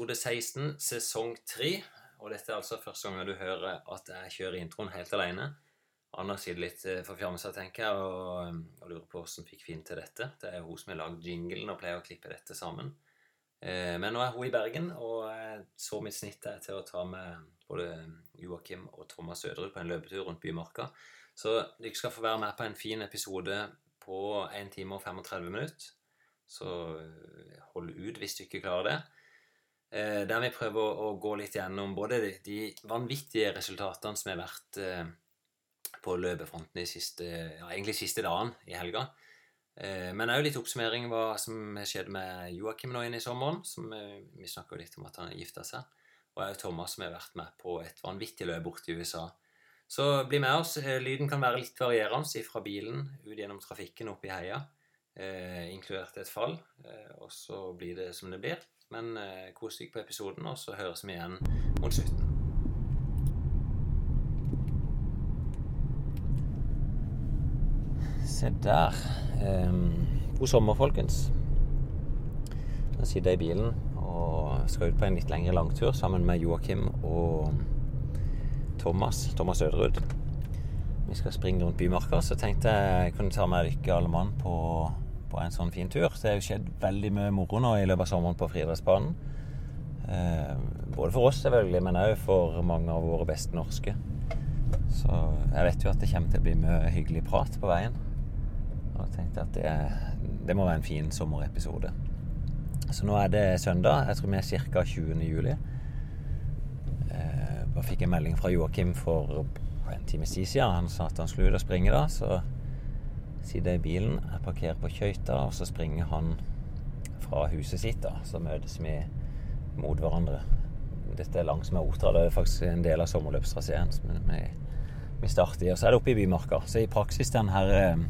episode 16, sesong 3. Og dette er altså første gang du hører at jeg kjører introen helt alene. Anna sitter litt eh, forfjamsa, tenker jeg, og, og lurer på hvordan fikk Finn til dette. Det er hun som har lagd jinglen og pleier å klippe dette sammen. Eh, men nå er hun i Bergen, og så mitt snitt er til å ta med både Joakim og Thomas Øderud på en løpetur rundt Bymarka. Så dere skal få være med på en fin episode på 1 time og 35 minutter. Så eh, hold ut hvis du ikke klarer det. Eh, der vi prøver å, å, gå litt gjennom både de, de, vanvittige resultatene som har vært eh, på løpefronten de siste, ja, egentlig siste dagen i helga. Eh, men òg litt oppsummering hva som har skjedd med Joakim nå inn i sommeren. Som, eh, vi snakker litt om at han gifta seg. Og òg Thomas som har vært med på et vanvittig løp borte i USA. Så bli med oss. Eh, lyden kan være litt varierende fra bilen ut gjennom trafikken opp i heia eh, inkludert et fall. Eh, og så blir det som det blir. Men eh, kos deg på episoden, og så høres vi igjen mot slutten. Se der. Um, god sommer, folkens. Nå sitter jeg i bilen og skal ut på en litt lengre langtur sammen med Joakim og Thomas. Thomas Øderud. Vi skal springe rundt Bymarka, så tenkte jeg jeg kunne ta med dere alle mann på på en sånn fin tur. Det har jo skjedd veldig mye moro nå i løpet av sommeren på friidrettsbanen. Eh, både for oss, selvfølgelig, men òg for mange av våre beste norske. Så jeg vet jo at det kommer til å bli mye hyggelig prat på veien. Og jeg tenkte at det, det må være en fin sommerepisode. Så nå er det søndag. Jeg tror vi er ca. 20. juli. Jeg fikk en melding fra Joakim for en times tid siden. Han sa at han skulle ut og springe da. så sitter i bilen, jeg parkerer på Kjøyta, og så springer han fra huset sitt. da, Så møtes vi mot hverandre. Dette er langs med Otra. Det er faktisk en del av sommerløpstraseen som vi, vi starter i. Og så er det oppe i Bymarka. Så i praksis den her eh,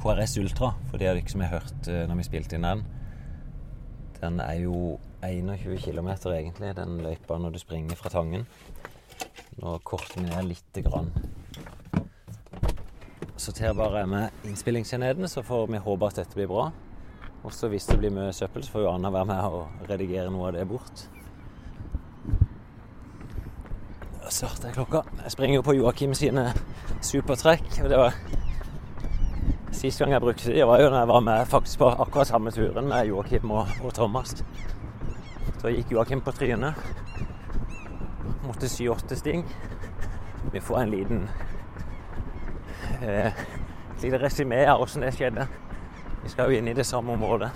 KRS Ultra, for det har liksom som har hørt eh, når vi spilte inn den, den er jo 21 km egentlig, den løypa når du springer fra Tangen. Nå korter vi ned lite grann sorterer bare med innspillingsenheten, så får vi håpe at dette blir bra. Og så hvis det blir mye søppel, så får jo Anna være med og redigere noe av det bort. Da starter jeg klokka. Jeg springer jo på Joakim sine supertrekk. og det var Sist gang jeg brukte de, var jo når jeg var med faktisk på akkurat samme turen med Joakim og, og Thomas. Da gikk Joakim på trynet. Måtte sy åtte sting. Vi får en liten eh, et lite resymé av åssen det skjedde. Vi skal jo inn i det samme området.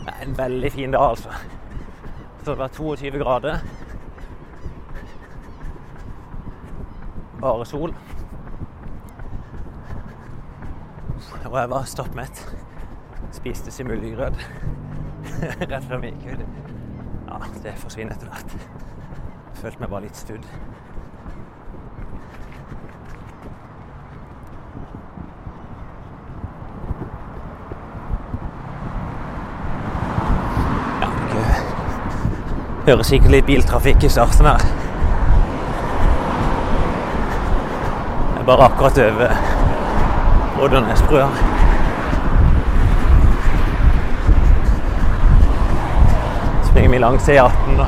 Det er en veldig fin dag, altså. Så det var 22 grader. Bare sol. Og jeg var stappmett. Spiste simulgrøt rett før vi gikk ut. Ja, det forsvinner etter hvert. Følte meg bare litt studd. Hører sikkert litt biltrafikk i starten her. Jeg er bare akkurat over Oddernesbrua. Springer vi langs E18 da.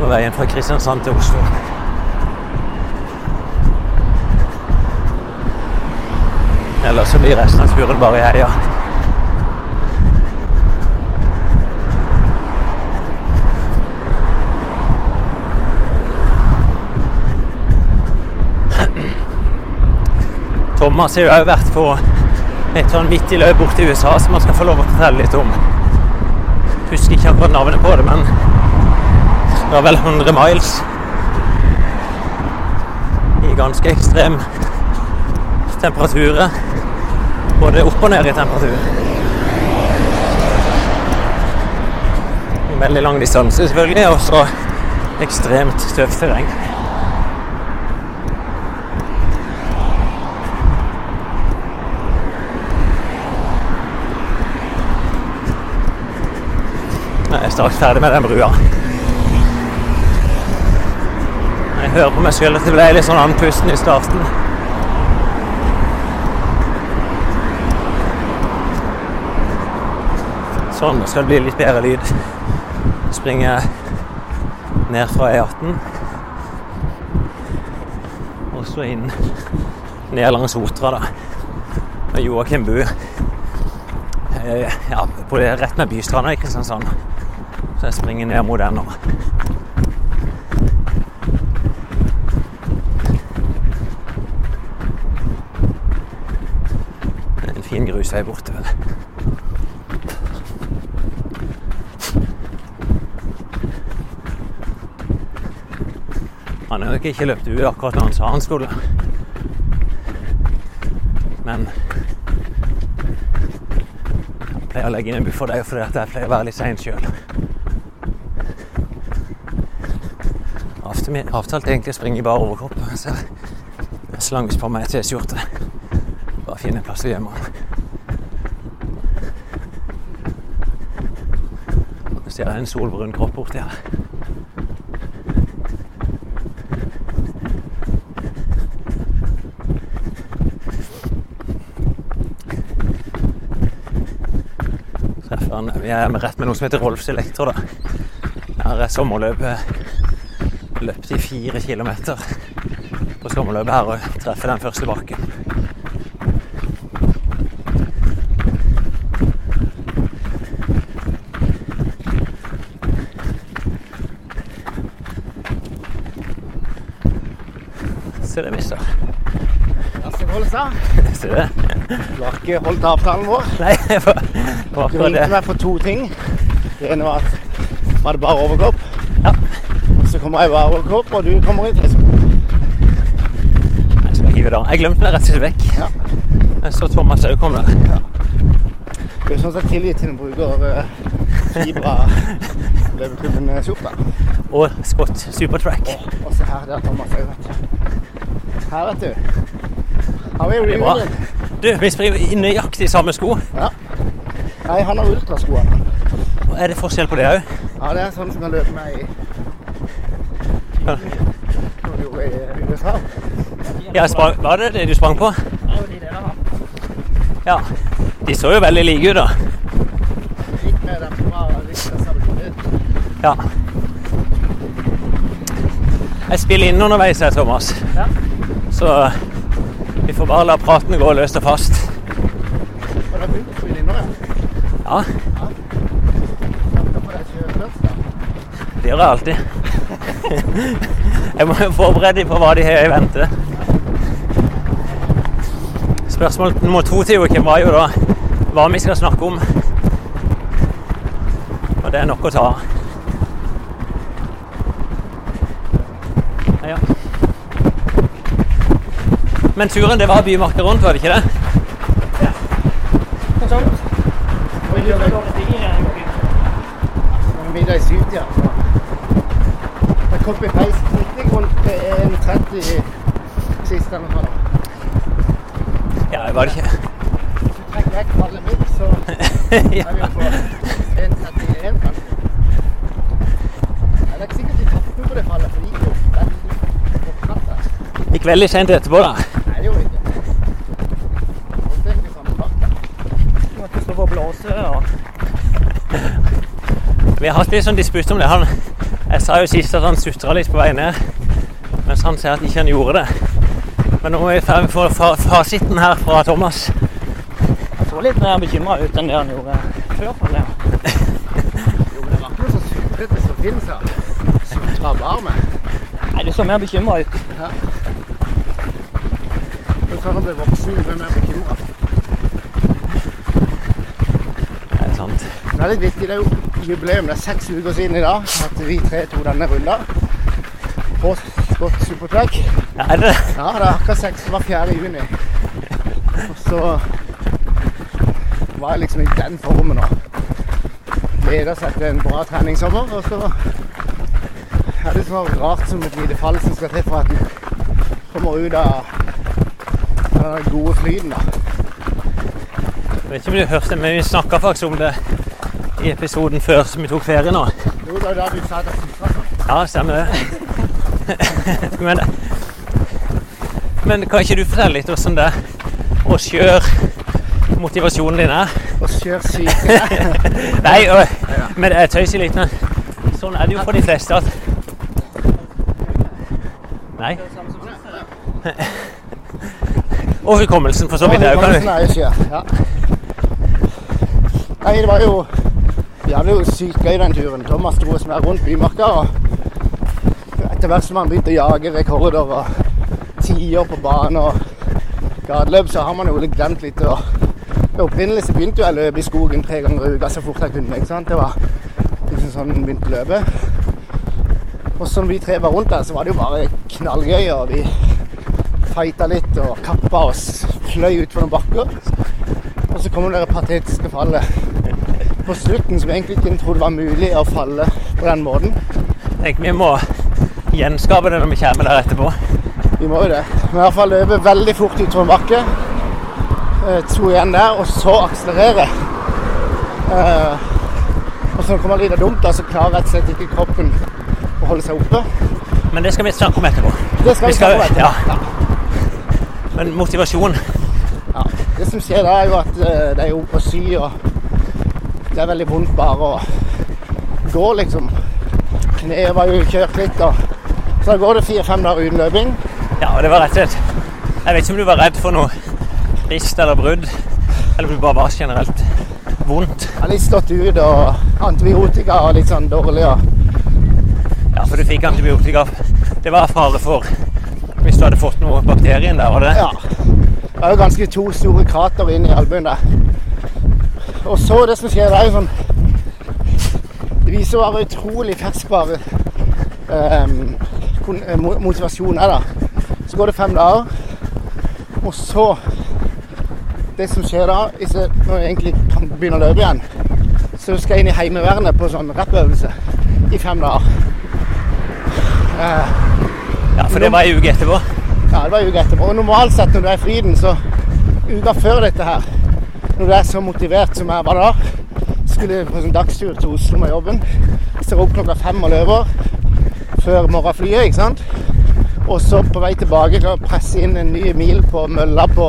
på veien fra Kristiansand til Oslo. Ellers så blir resten av turen bare i heia. så har jo òg vært på et sånn vittig løp borte i USA som man skal få lov å fortelle litt om. Jeg husker ikke akkurat navnet på det, men det var vel 100 miles i ganske ekstrem temperaturer. Både opp og ned i temperatur. Veldig lang distanse, selvfølgelig, og så ekstremt tøft terreng. Straks ferdig med den brua. Jeg hører på meg sjøl at det ble litt sånn andpusten i starten. Sånn, skal det bli litt bedre lyd. Springer ned fra E18. Og så inn ned langs Otra, da. Med Joakim Bu. Eh, Ja, på det, rett med Bystranda i Kristiansand. Så jeg springer ned mot den nå. Det er en fin grusvei vel. Han har nok ikke løpt ut akkurat da han sa han skulle. Men jeg pleier å legge inn en buffer der fordi jeg pleier å være litt sein sjøl. Avtalte egentlig å springe i bar overkropp, så jeg slanges på meg T-skjorte. Bare finne en plass å gjemme den. Nå ser jeg en solbrun kropp borti her. Vi er rett med noe som heter Rolfs Elektro. da. Her er sommerløpet løpt i fire kilometer på sommerløpet her og treffer den første bakken. Se det, mister. Ser du det. har ikke holdt avtalen vår. Nei, for, det Du ringte meg for to ting. Det ene var at var det bare overkropp. Ja. Kommer overkropp, og du kommer i T-skjorte. Jeg skal hive det. Jeg glemte det rett og slett vekk. Ja. Jeg så Thomas òg kom der. Det er sånn jeg tilgitt til en bruker uh, Fibra løpeklubben skjorte. Og Scott Supertrack. Og se her, der Thomas òg, vet du. Her, vet du. Har vi en reunion. Du, vi springer i nøyaktig samme sko. Ja. Nei, han har ultraskoene. Er det forskjell på det òg? Ja, det er sånn som kan løpe med i Når du gjorde USA. Ja, sprang, var det det du sprang på? Ja. De så jo veldig like ut, da. Litt med dem som var litt. Ja. Jeg spiller inn underveis her, Thomas. Ja. Så vi får bare la praten gå løst og fast. Og da begynte å spille innover. Ja, Da jeg da. det gjør jeg alltid. Jeg må jo forberede dem på hva de har i vente. Spørsmål nummer to til Joakim var jo da hva vi skal snakke om. Og det er nok å ta. Men turen, det var bymarka rundt, var det ikke det? Og gjør det middag i syvtida. Jeg kom i peis teknikk rundt 1.30 sist eller noe. Ja, var det ikke Hvis du trekker vekk alle mitt, så ja. er vi på 1.31 kanskje. Det er ikke sikkert de tapte på det fallet, for det gikk jo veldig på natta. Gikk veldig sent etterpå, da. Nei, det gjorde ikke. Blåse og Vi har hatt litt sånn disputt om det. Han, jeg sa jo sist at han sutra litt på vei ned, mens han sier at ikke han gjorde det. Men nå må vi få få fasiten her fra Thomas. Jeg så litt mer bekymra ut enn det han gjorde før. jeg. Jo, men det var ikke noe så sutrete som finnes her. Sutra barme. Nei, du så mer bekymra ut. Men så han ble voksen, ble mer bekymra. Det er sant. Det er litt viktig. Det er jo jubileum. Det er seks uker siden i dag at vi tre tok denne runden på Scott Supertrack. Ja, er det det? Ja, det er akkurat seks. Det var 4. juni. Og så var liksom i den formen og gleda seg til en bra treningssommer. Og så er det så rart som et lite fall som skal til for at en kommer ut av den gode flyten. da. Jeg vet ikke om du hørte, men vi snakka faktisk om det i episoden før som vi tok ferie nå. Jo, det var da du sa jeg sånn. Ja, stemmer det. men, men kan ikke du fortelle litt hvordan det er å kjøre motivasjonen din er? og kjøre syke. Nei, og, men jeg tøyser litt, men sånn er det jo for de fleste at Nei. Og hukommelsen, for så vidt. kan du. Ja. Nei, det var jo Vi hadde jo sykt gøy den turen. Thomas dro oss med rundt Bymarka. og Etter hvert som han begynte å jage rekorder og tider på bane og gateløp, så har man jo glemt litt. Opprinnelig så begynte jeg å løpe i skogen tre ganger i uka så fort jeg kunne. ikke sant? Det var liksom sånn jeg begynte å løpe. Og som vi tre var rundt der, så var det jo bare knallgøy. og vi fighta litt og kappa oss, fløy utfor noen bakker. Og så kommer det patetiske fallet på slutten, som egentlig ikke trodde var mulig å falle på den måten. Tenk, vi må gjenskape det når vi kommer der etterpå. Vi må jo det. Men i hvert fall løpe veldig fort utfor en bakke. Eh, To igjen der, og så akselerere. Eh, og så kommer det litt dumt, da, så klarer rett og slett ikke kroppen å holde seg oppe. Men det skal vi snakke om etterpå. Det skal vi, Vi skal- snakke om etterpå. ja. Men motivasjon Ja. Det som skjer da, er jo at eh, det er jo på sy, og det er veldig vondt bare å gå, liksom. Kneet var jo kjørt litt, og så da går det fire-fem dager uten løping. Ja, og det var rett og slett Jeg vet ikke om du var redd for noe rist eller brudd, eller blir bare generelt vondt. Jeg har litt stått ut, og antibiotika og litt sånn dårlig. Og Ja, for du fikk antibiotika. Det var fare for hvis du hadde fått noe bakterien der, var det det? ja. Det er jo ganske to store krater inn i albuen der. Og så det som skjer, det er jo sånn Det viser bare utrolig ferskvare um, kon- eh, motivasjon er da. Så går det fem dager, og så Det som skjer da, når jeg egentlig kan begynne å løpe igjen, så skal jeg inn i Heimevernet på sånn rappøvelse i fem dager. Eh, Ja, for det var ei uke etterpå. ja, det var uka etterpå. Og normalt sett når du er i friden, så uka før dette her, når du er så motivert som jeg var da, skulle på sånn dagstur til Oslo med jobben, står opp klokka fem og løper før morgenflyet, ikke sant? Og så på vei tilbake kan presse inn en ny mil på mølla på,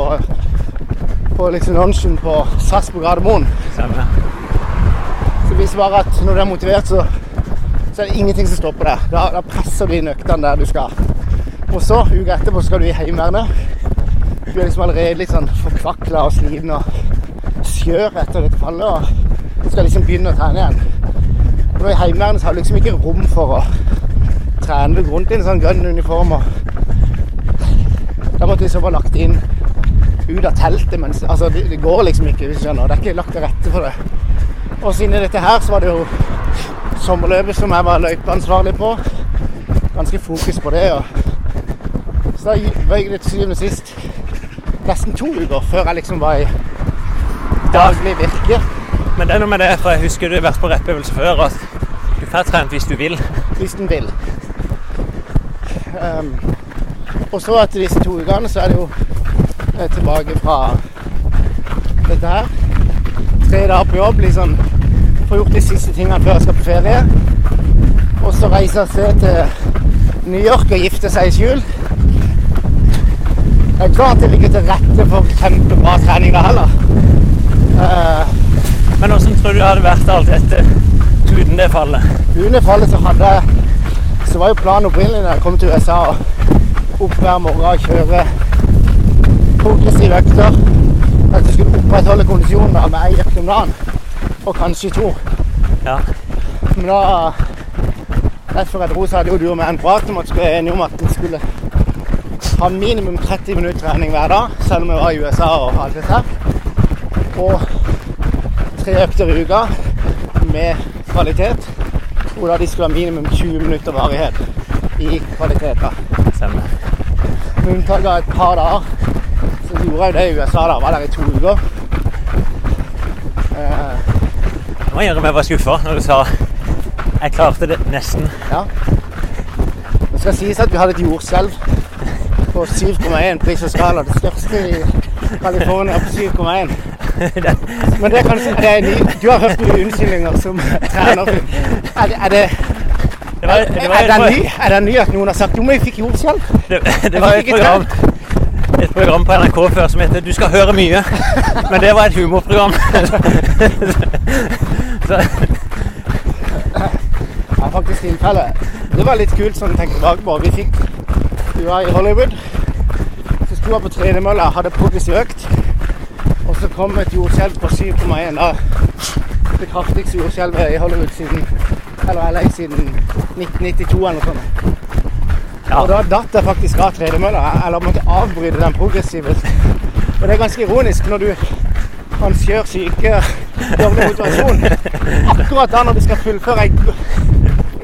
på liksom lunsjen på SAS på Gardermoen. Stemmer. Så det viser bare at når du er motivert, så, så er det ingenting som stopper deg. Da, da presser du inn øktene der du skal. Og så, uka etterpå, skal du i Heimevernet. Du er liksom allerede litt sånn forkvakla og sliten og skjør etter dette fallet. Og skal liksom begynne å trene igjen. Og nå i Heimevernet så har du liksom ikke rom for å trene. Du går rundt i en sånn grønn uniform og Da måtte så bare lagt inn ut av teltet. Mens, altså, det, det går liksom ikke, hvis du skjønner. Det er ikke lagt til rette for det. Og siden dette her så var det jo sommerløpet som jeg var løypeansvarlig på. Ganske fokus på det. Og så da røyk det til syvende og sist nesten to uker før jeg liksom var i daglig virke. Men det er noe med det, for jeg husker du har vært på rettøvelse før, at du får trent hvis du vil. hvis den vil. Um, og så etter disse to ukene så er det jo eh, tilbake fra dette her. Tre dager på jobb, liksom få gjort de siste tingene før jeg skal på ferie. Og så reise av sted til New York og gifte seg i skjul. Det er klart det ligger til rette for kjempebra trening da heller. Eh, Men åssen tror du det hadde vært alt dette uten det fallet? Under fallet så hadde jeg Så var jo planen opprinnelig da jeg kom til USA opp hver morgen og kjøre progressive økter. At du skulle opprettholde kondisjonen med én økt om dagen. Og kanskje to. Ja. Men da Rett før jeg dro, så hadde jo du og meg en prat om at vi skulle enige om at vi skulle ha minimum 30 minutter trening hver dag, selv om vi var i USA og alt dette her. Og tre økter i uka med kvalitet. Og da de skulle ha minimum 20 minutter varighet i kvalitet. da. Stemmer. Med unntak av et par dager. Gjorde jeg det i USA. da, Var der i to uker. Jeg må innrømme jeg var skuffa når du sa jeg klarte det nesten. ja. Det skal sies at vi hadde et jordskjelv på 7,1 pris og skala. Det største i California på 7,1. Men det er kanskje er ny, Du har hørt mye unnskyldninger som trener. Er det, er det, Det var, det var, er det ny, er det ny at noen har sagt jo, men vi fikk jordskjelv? det, det var et program et program på NRK før som heter 'Du skal høre mye'. Men det var et humorprogram. Så, Ja, faktisk tilfelle. Det var litt kult sånn tenk tilbake på. Vi fikk Vi var i Hollywood. Så sto jeg på tredemølla, hadde progressiv økt. Og så kom et jordskjelv på 7,1. da. Det kraftigste jordskjelvet i Hollywood siden Eller LA siden 1992 eller noe sånt. Ja. Og da datt jeg faktisk av tredemølla. Eller måtte avbryte den progressive. Og det er ganske ironisk når du kan kjøre syke, dårlig motivasjon. Akkurat da når du skal fullføre ei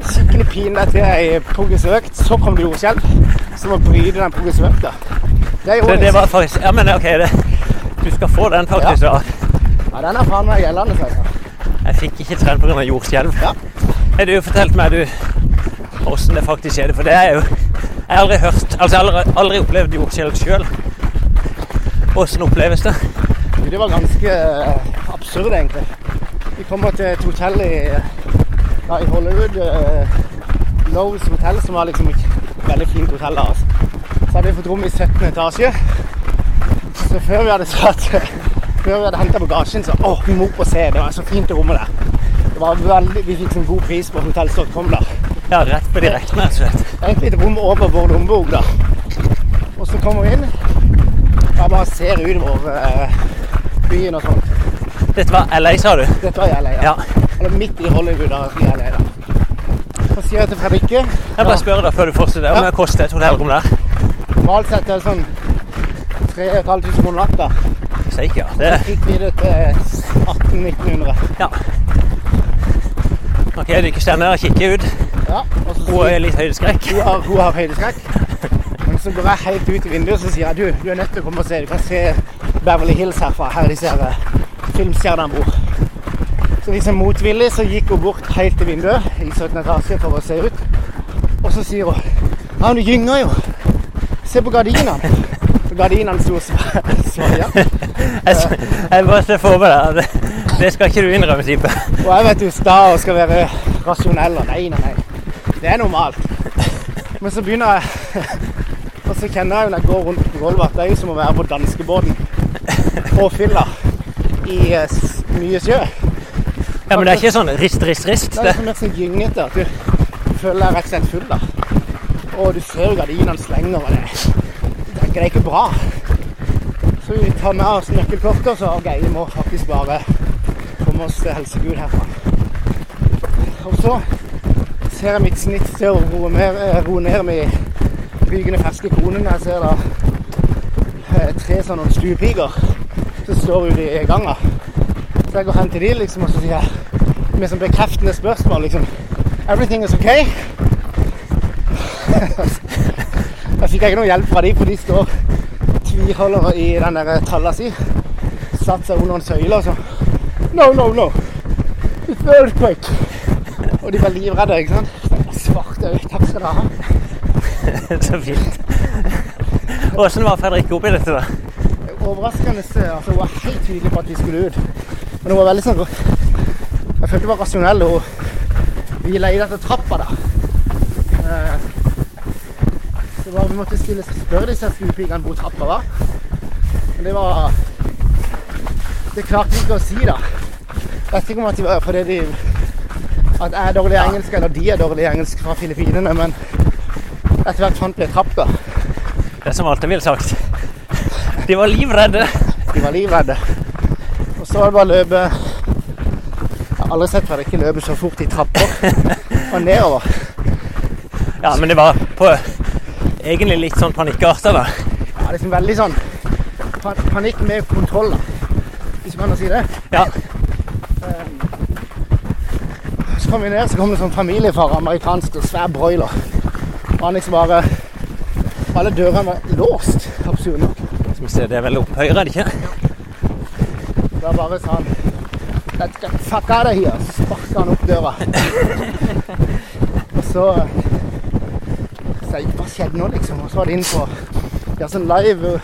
skikkelig pine til ei progressiv økt, så kommer du jordskjelv. Så må bryte den progressive økta. Det er ironisk. det var faktisk Ja, men ok, det, du skal få den faktisk. da. Ja, den er faen meg gjeldende, altså. Jeg fikk ikke trent pga. jordskjelv. Ja. Du fortalt meg du, hvordan det faktisk skjedde? For det er jo Jeg har aldri hørt Altså, jeg har aldri, aldri opplevd jordskjelv sjøl. Hvordan oppleves det? Det var ganske eh, absurd, egentlig. Vi kommer til et hotell i, ja, i Hollywood. Uh, Lowe's hotell, som var liksom et veldig fint hotell. da, altså. Så hadde vi fått rom i 17. etasje. Så før vi hadde satt Før vi hadde henta bagasjen, så å, vi må opp se. Det var så fint det rommet der. Det var veldig, Vi fikk en god pris på hotell.com. da. Ja, rett på direkten, rett og slett. Et rom over vår lommebok, da. Og så kommer vi inn. Jeg bare ser utover eh, byen og sånn. Dette var LA, sa du? Dette var i LA, ja. Ja. Eller midt i Hollywood da, i LA, da. Så sier jeg til Fredrikke Jeg bare spør da før du fortsetter om Ja. det koster et hotellrom der. Normalt sett er det sånn 3500 kroner natta. Steik, ja. Det, Fikk vi det til 1800-1900. ja. Ok, du ikke står ned og kikker ut. Ja, og så Hun er litt høydeskrekk. hun har, hun har høydeskrekk. Men så går jeg helt ut i vinduet og så sier jeg, du, du er nødt til å komme og se. Du kan se Beverly Hills herfra. Her de ser eh, filmstjernene bor. Så liksom motvillig så gikk hun bort helt til vinduet i 17. etasje for å se ut. Og så sier hun Ja, du gynger jo. Se på gardinene. Gardinene sto svaia. Jeg, jeg bare ser for meg det. Det skal ikke du innrømme, type. Og jeg vet jo sta og skal være rasjonell og nei, nei, nei. Det er normalt. Men så begynner jeg Og så kjenner jeg når jeg går rundt på gulvet at det er jo som å være på danskebåten på fylla i eh, mye sjø. Ja, men det er ikke sånn rist, rist, rist. Det er liksom mer sånn gyngete at du føler deg rett og slett full. da. Og du ser jo gardinene slenger, over det, det, det er ikke bra. Så vi tar med oss nøkkelkortet, og så OK, vi må faktisk bare komme oss til helsegud herfra. Og så ser er mitt snitt til å roe, mer, eh, ned med rykende ferske koner når jeg ser da eh, tre sånne stuepiker som står ute i ganga. Så jeg går hen til de liksom, og så sier jeg med sånn bekreftende spørsmål liksom Everything is okay? Da fikk jeg ikke noe hjelp fra de, for de står tviholder i den der talla si. Satt seg under en søyle og så No, no, no. It's earthquake. Og de var livredde, ikke sant. Svarte øyne. takk skal dere ha. Så fint. Åssen var Fredrikke oppi dette, da? Overraskende altså Hun var helt tydelig på at vi skulle ut. Men hun var veldig sånn Jeg følte hun var rasjonell. Hun hvila i dette trappa, da. Eh, Så var, vi måtte stille spørre disse skuepikene hvor trappa var. Men det var Det klarte vi ikke å si, da. Jeg vet ikke om at de var fordi de At jeg er dårlig i engelsk, eller de er dårlig i engelsk fra Filippinene, men etter hvert fant vi en trapp, da. Det som alltid ville sagt. De var livredde. De var livredde. Og så var det bare å løpe Jeg har aldri sett Fredrik løpe så fort i trapper og nedover. Ja, men det var på egentlig litt sånn panikkarta, da. Ja, liksom veldig sånn panikk med kontroll, da. Hvis man kan si det. Ja. Så kom vi ned, så kom det sånn familiefar, amerikansk og svær broiler. Og han liksom bare Alle dørene var låst, absurd nok. Skal vi se, det er vel opp høyre, er det ikke? Da bare sa han Let's get fuck out of here. Så sparka han opp døra. og så Så jeg, hva skjedde nå, liksom? Og så var det inn på ja, sånn live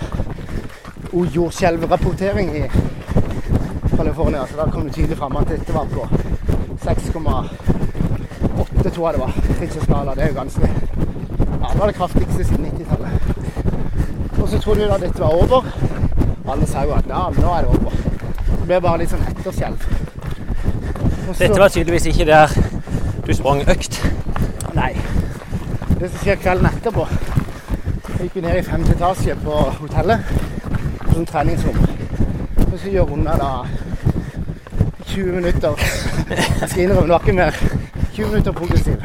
jordskjelvrapportering i California. Så da kom det tydelig fram at dette var på 6,8, tror jeg det var. Richter skala. Det er jo ganske Ja, det var det kraftigste siden 90-tallet. Og så trodde vi da dette var over. Alle sa jo at ja, nå er det over. Det ble bare litt sånn etterskjelv. Så- Dette var tydeligvis ikke der du sprang økt. Nei. Det som skjer kvelden etterpå gikk vi ned i femte etasje på hotellet. På sånn treningsrom. Og så gjør unna da 20 minutter Jeg skal innrømme, noe mer. 20 minutter progressiv.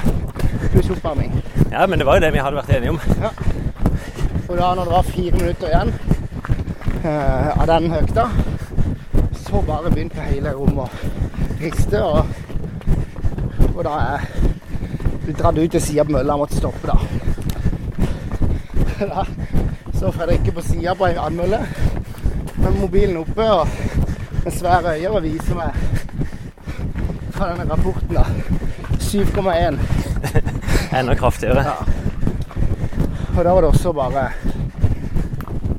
Pluss oppvarming. Ja, men det var jo det vi hadde vært enige om. Og da når det var fire minutter igjen eh, av den økta, så bare begynte hele rommet å riste. Og, og da er du dratt ut til sida på mølla og måtte stoppe, da. Da så Fredrikke på sida på en vannmølle med mobilen oppe og med svære øyne og viser meg denne rapporten, da. 7,1. Enda kraftigere. Ja. Og da var det også bare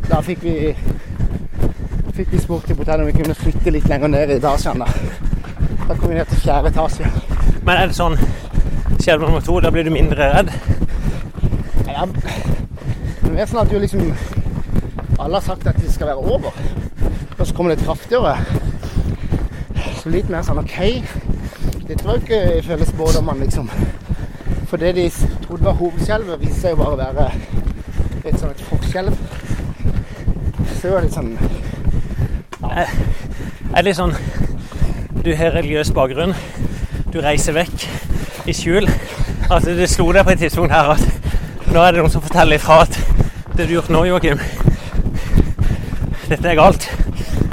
Da fikk vi fikk vi spurt til hotellet om vi kunne flytte litt lenger ned i etasjen. Da Da kom vi ned til fjerde etasje. Men er det sånn skjer det nummer to, da blir du mindre redd? Ja, det er mer sånn at du liksom Alle har sagt at det skal være over. Og så kommer det kraftigere. Så litt mer sånn OK. Jo ikke ifølge spådommene, liksom. For det de trodde var hovedskjelvet, viste seg jo bare å være et sånn et forskjelv. Så det var litt sånn Er det litt sånn Du har religiøs bakgrunn, du reiser vekk i skjul. Altså, det slo deg på et tidspunkt her at nå er det noen som forteller ifra at det du har gjort nå, Joakim Dette er galt.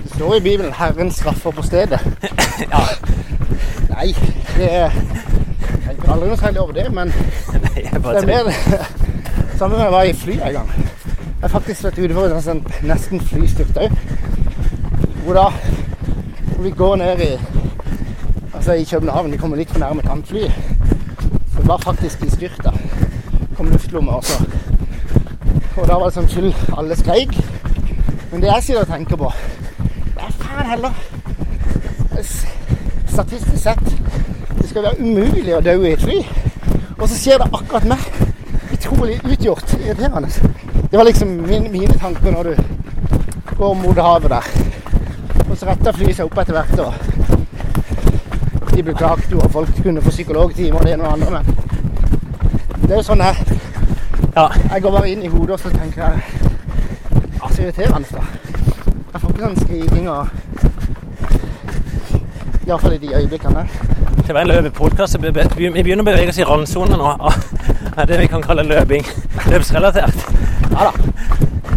Det står i Bibelen 'Herren straffer på stedet'. Ja. Nei, det er Jeg tenker aldri noe særlig over det, men Nei, jeg det er mer Samme med jeg var i fly en gang. Jeg har faktisk vært ute for en sånn nesten flystyrt òg. Hvor da når vi går ned i Altså i København, vi kommer litt for nærme et. Så det var faktisk i styrta. Kom luftlomme også. Og da var det sånn full Alle skreik. Men det jeg sitter og tenker på Det er faen heller Statistisk sett det skal være umulig å dø i et fly. Og så skjer det akkurat meg. Utrolig utgjort. Irriterende. Det var liksom min, mine tanker når du går mot havet der. Og så retter flyet seg opp etter hvert. og De beklagte jo, at folk kunne få psykologtime og det ene og det andre. Men det er jo sånn jeg, Ja. jeg går bare inn i hodet og så tenker jeg Ja, så irriterende, da. Jeg får ikke sånn skriking og Iallfall i de øyeblikkene. Det var en løpepodkast. Vi begynner å bevege oss i randsonen nå av det vi kan kalle løping. Løpsrelatert. Ja da.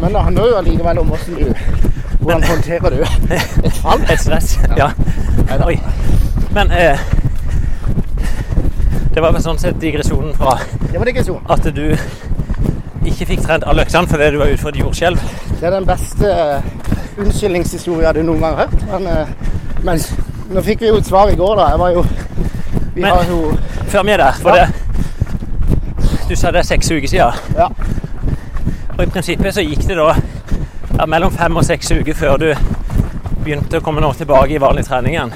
Men det handler jo allikevel om hvordan du Hvordan håndterer du et fall? Et stress. Ja. ja. Oi. Men eh, det var vel sånn sett digresjonen fra Det var digresjon. at du ikke fikk trent alle øktene fordi du var ute for et jordskjelv. Det er den beste eh, unnskyldningshistorien du noen gang har hørt. Men, eh, men nå fikk vi jo et svar i går, da. Jeg var jo Vi Men- har jo Før vi er der, for Ja. det Du sa det er seks uker siden. Ja. Og i prinsippet så gikk det da ja, mellom fem og seks uker før du begynte å komme nå tilbake i vanlig trening igjen.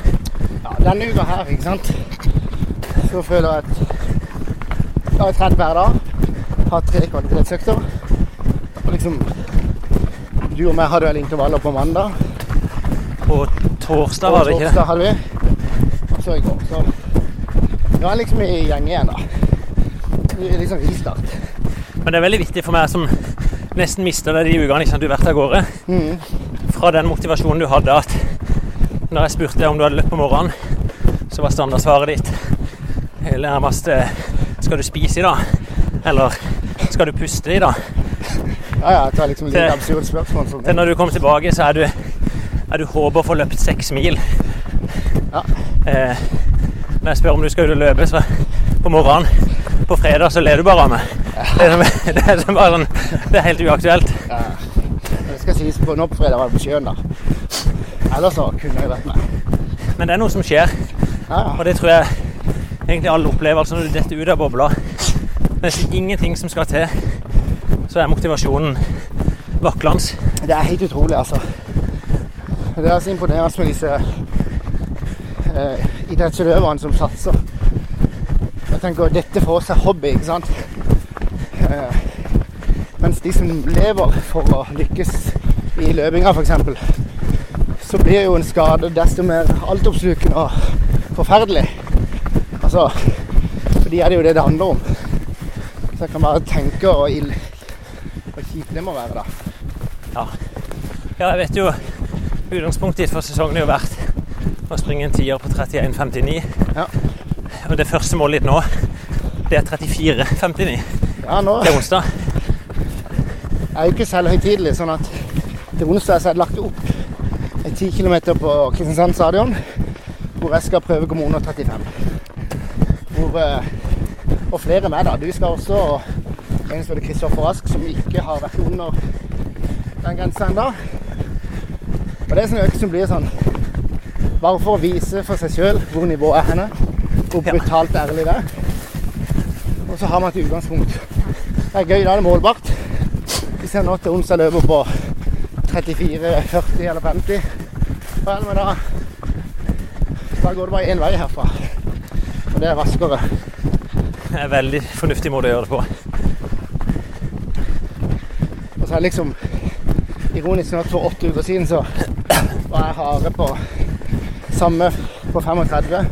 ja denne uka her, ikke sant, så føler jeg at jeg har trent hver dag. Har tre kvalitetsøkter. Og liksom Du og meg hadde vel intervaller på mandag. På torsdag, var det ikke det? torsdag hadde vi. Og så i går. Så nå er jeg liksom i gjeng igjen, da. Det er liksom ristart. Men det er veldig viktig for meg som nesten mista deg de ukene liksom, du har vært av gårde. Mm. Fra den motivasjonen du hadde at når jeg spurte om du hadde løpt på morgenen, så var standardsvaret ditt nærmest eh, Skal du spise i dag? Eller skal du puste i dag? Ja, ja, jeg tar liksom litt absurd spørsmål. Sånn. Til når du kommer tilbake, så er du, er du håper å få løpt seks mil. Ja. Eh, når jeg spør om du skal ut og løpe så på morgenen på fredag, så ler du bare av meg. Det er, det er, bare sånn, det er helt uaktuelt. Ja. Det skal sies på nå på fredag var det på sjøen, da. Ellers så kunne jeg vært med. Men det er noe som skjer, Ja, ja. og det tror jeg egentlig alle opplever. Altså når du detter ut av bobla. Nesten ingenting som skal til, så er motivasjonen vaklende. Det er helt utrolig, altså. Det er så imponerende med disse eh, idrettsutøverne som satser. Jeg tenker Dette for oss er hobby, ikke sant? Eh, Mens de som lever for å lykkes i løpinga, f.eks., så blir jo en skade desto mer altoppslukende og forferdelig. Altså For de er det jo det det handler om. Så jeg kan bare tenke og ild hvor kjipt det må være, da. Ja. ja, jeg vet jo Utgangspunktet ditt for sesongen har jo vært å springe en tier på 31,59. Ja. Og det første målet ditt nå, det er 34,59. Ja, nå Det er onsdag. Jeg er jo ikke selvhøytidelig, sånn at til onsdag så har jeg lagt opp en 10 km på Kristiansand stadion, hvor jeg skal prøve å komme under 35. Hvor, eh, og flere med, da. Du skal også, og en som heter Kristoffer Rask, som ikke har vært under den grensa ennå. Og det er sånn økt som blir sånn Bare for å vise for seg sjøl hvor nivået er henne. Hvor brutalt ærlig det er. Og så har man et utgangspunkt. Det er gøy, da er det målbart. Hvis jeg nå til onsdag løper på 34, 40 eller 50, vel, men da Da går det bare én vei herfra. Og det er raskere. Det er en veldig fornuftig måte å gjøre det på. Og så er det liksom ironisk nok for åtte uker siden så var jeg harde på samme på 35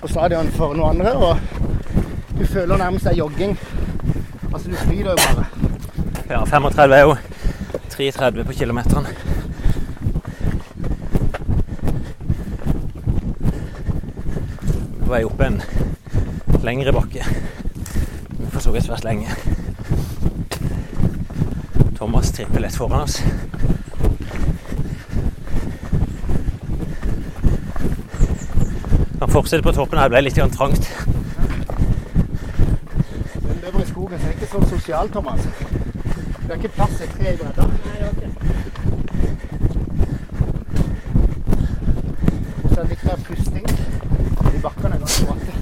på stadion for noen andre. Og du føler nærmest er jogging. Altså du flyter jo bare. Ja, 35 er jo 3,30 på kilometeren. På vei opp en lengre bakke. For så vidt svært lenge. Thomas tripper lett foran oss. Fortsette på toppen her. Det ble litt grann trangt. Den lever i skogen, så det er ikke så sosial, Thomas. Det er ikke plass til tre i bredda. Så det er litt mer pusting. i bakkene er bratte.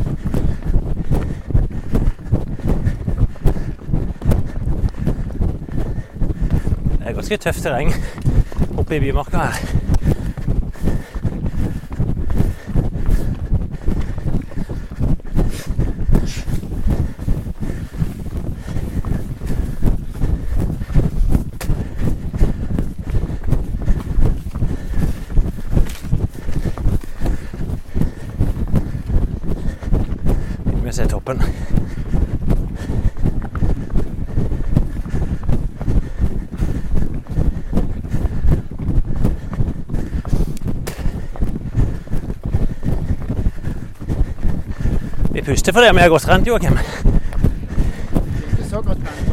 Det er ganske tøft terreng oppe i bymarka her. Vi ser toppen. Puster fordi vi har gått trent, Joakim. Ikke så godt trent.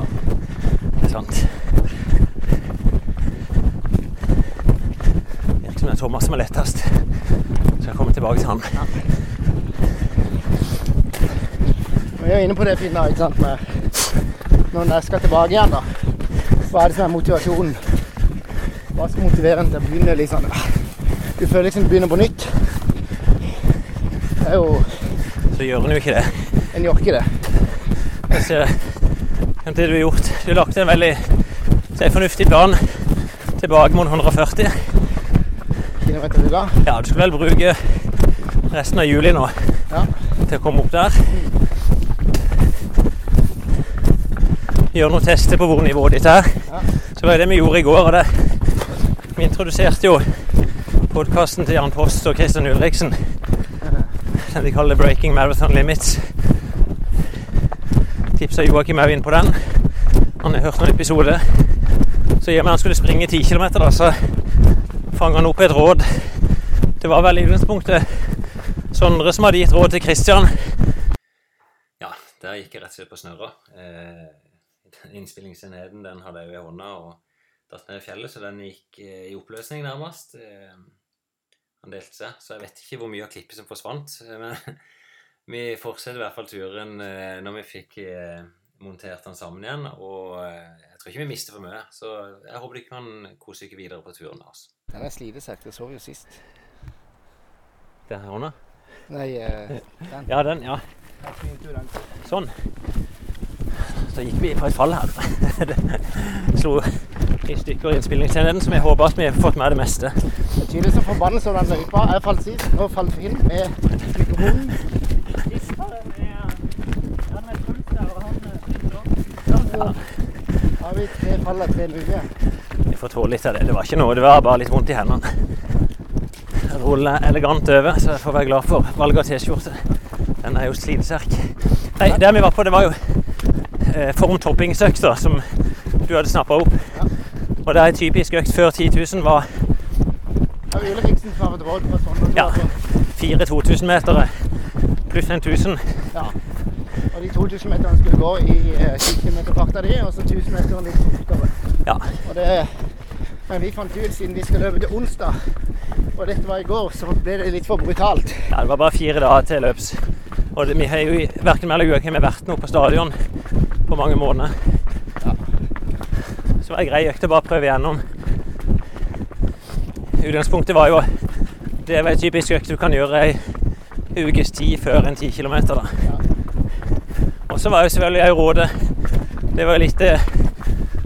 Det er sant. Virker som det er Thomas som er lettest. Så jeg kommer tilbake til han. Vi er inne på det fine ikke sant, med når jeg skal tilbake igjen, da. Hva er det som er motivasjonen? Hva skal motivere en til å begynne liksom Du føler liksom du begynner på nytt. Det er jo Så gjør en jo ikke det. En gjør ikke det. Ser hvem det du har gjort. Du lagt en veldig så fornuftig plan tilbake mot 140. Kilometer uka. Ja, du skal vel bruke resten av juli nå Ja. til å komme opp der. Gjøre noen tester på hvor nivået ditt er. Ja. Så var det det vi gjorde i går. og det Vi introduserte jo podkasten til Jan Post og Christian Ulriksen. Den de kaller 'Breaking Marathon Limits'. Tipsa Joakim òg inn på den. Han har hørt noen episoder. Så i og med han skulle springe 10 km, så fanga han opp et råd. Det var vel i utgangspunktet Sondre som hadde gitt råd til Kristian. Ja, der gikk jeg rett og slett på snørra. Eh, innspillingsenheten den hadde jeg jo i hånda og datt ned i fjellet, så den gikk eh, i oppløsning nærmest. Eh, han delte seg, så jeg vet ikke hvor mye av klippet som forsvant. eh, Men vi fortsetter i hvert fall turen eh, når vi fikk eh, montert den sammen igjen. Og jeg tror ikke vi mister for mye, så jeg håper du kan kose dere videre på turen med oss. Den er slitesekk. Jeg sov jo sist. Den her hånda? Nei, den. Ja, den. Ja. Sånn. Så gikk vi på et fall her. Det slo i stykker i innspillingsenheten, som jeg håper at vi har fått med det meste. Det er tydelig så forbannelse over den løypa. Jeg falt sist. Nå falt vi inn med mikrofonen. Ja, vi vi tre fall av tre. Vi får tåle litt av det. Det var ikke noe, det var bare litt vondt i hendene. Jeg ruller elegant over, så jeg får være glad for valget av T-skjorte. Den er jo slitesterk. Nei, der vi var på, det var jo eh, formtoppingsøkta som du hadde snappa opp. Ja. Og det er en typisk økt før 10 000 var Ja, sånne. Ja. fire 2000-metere pluss en 1000. ja. Og de 2000 meterne skulle gå i eh, 10 km farta di, og så 1000 meter litt fortere. Ja. Og det, men vi fant ut siden vi skal løpe til onsdag, og dette var i går, så ble det litt for brutalt. ja, det var bare fire dager til løps. Og det, vi har jo verken meg eller Joakim vært nå på stadion på mange måneder. Så var det grei økt å bare prøve igjennom. Utgangspunktet var jo Det var en typisk økt du kan gjøre ei ukes tid før en 10 km. Da. Og så var jo selvfølgelig òg rådet Det var jo litt det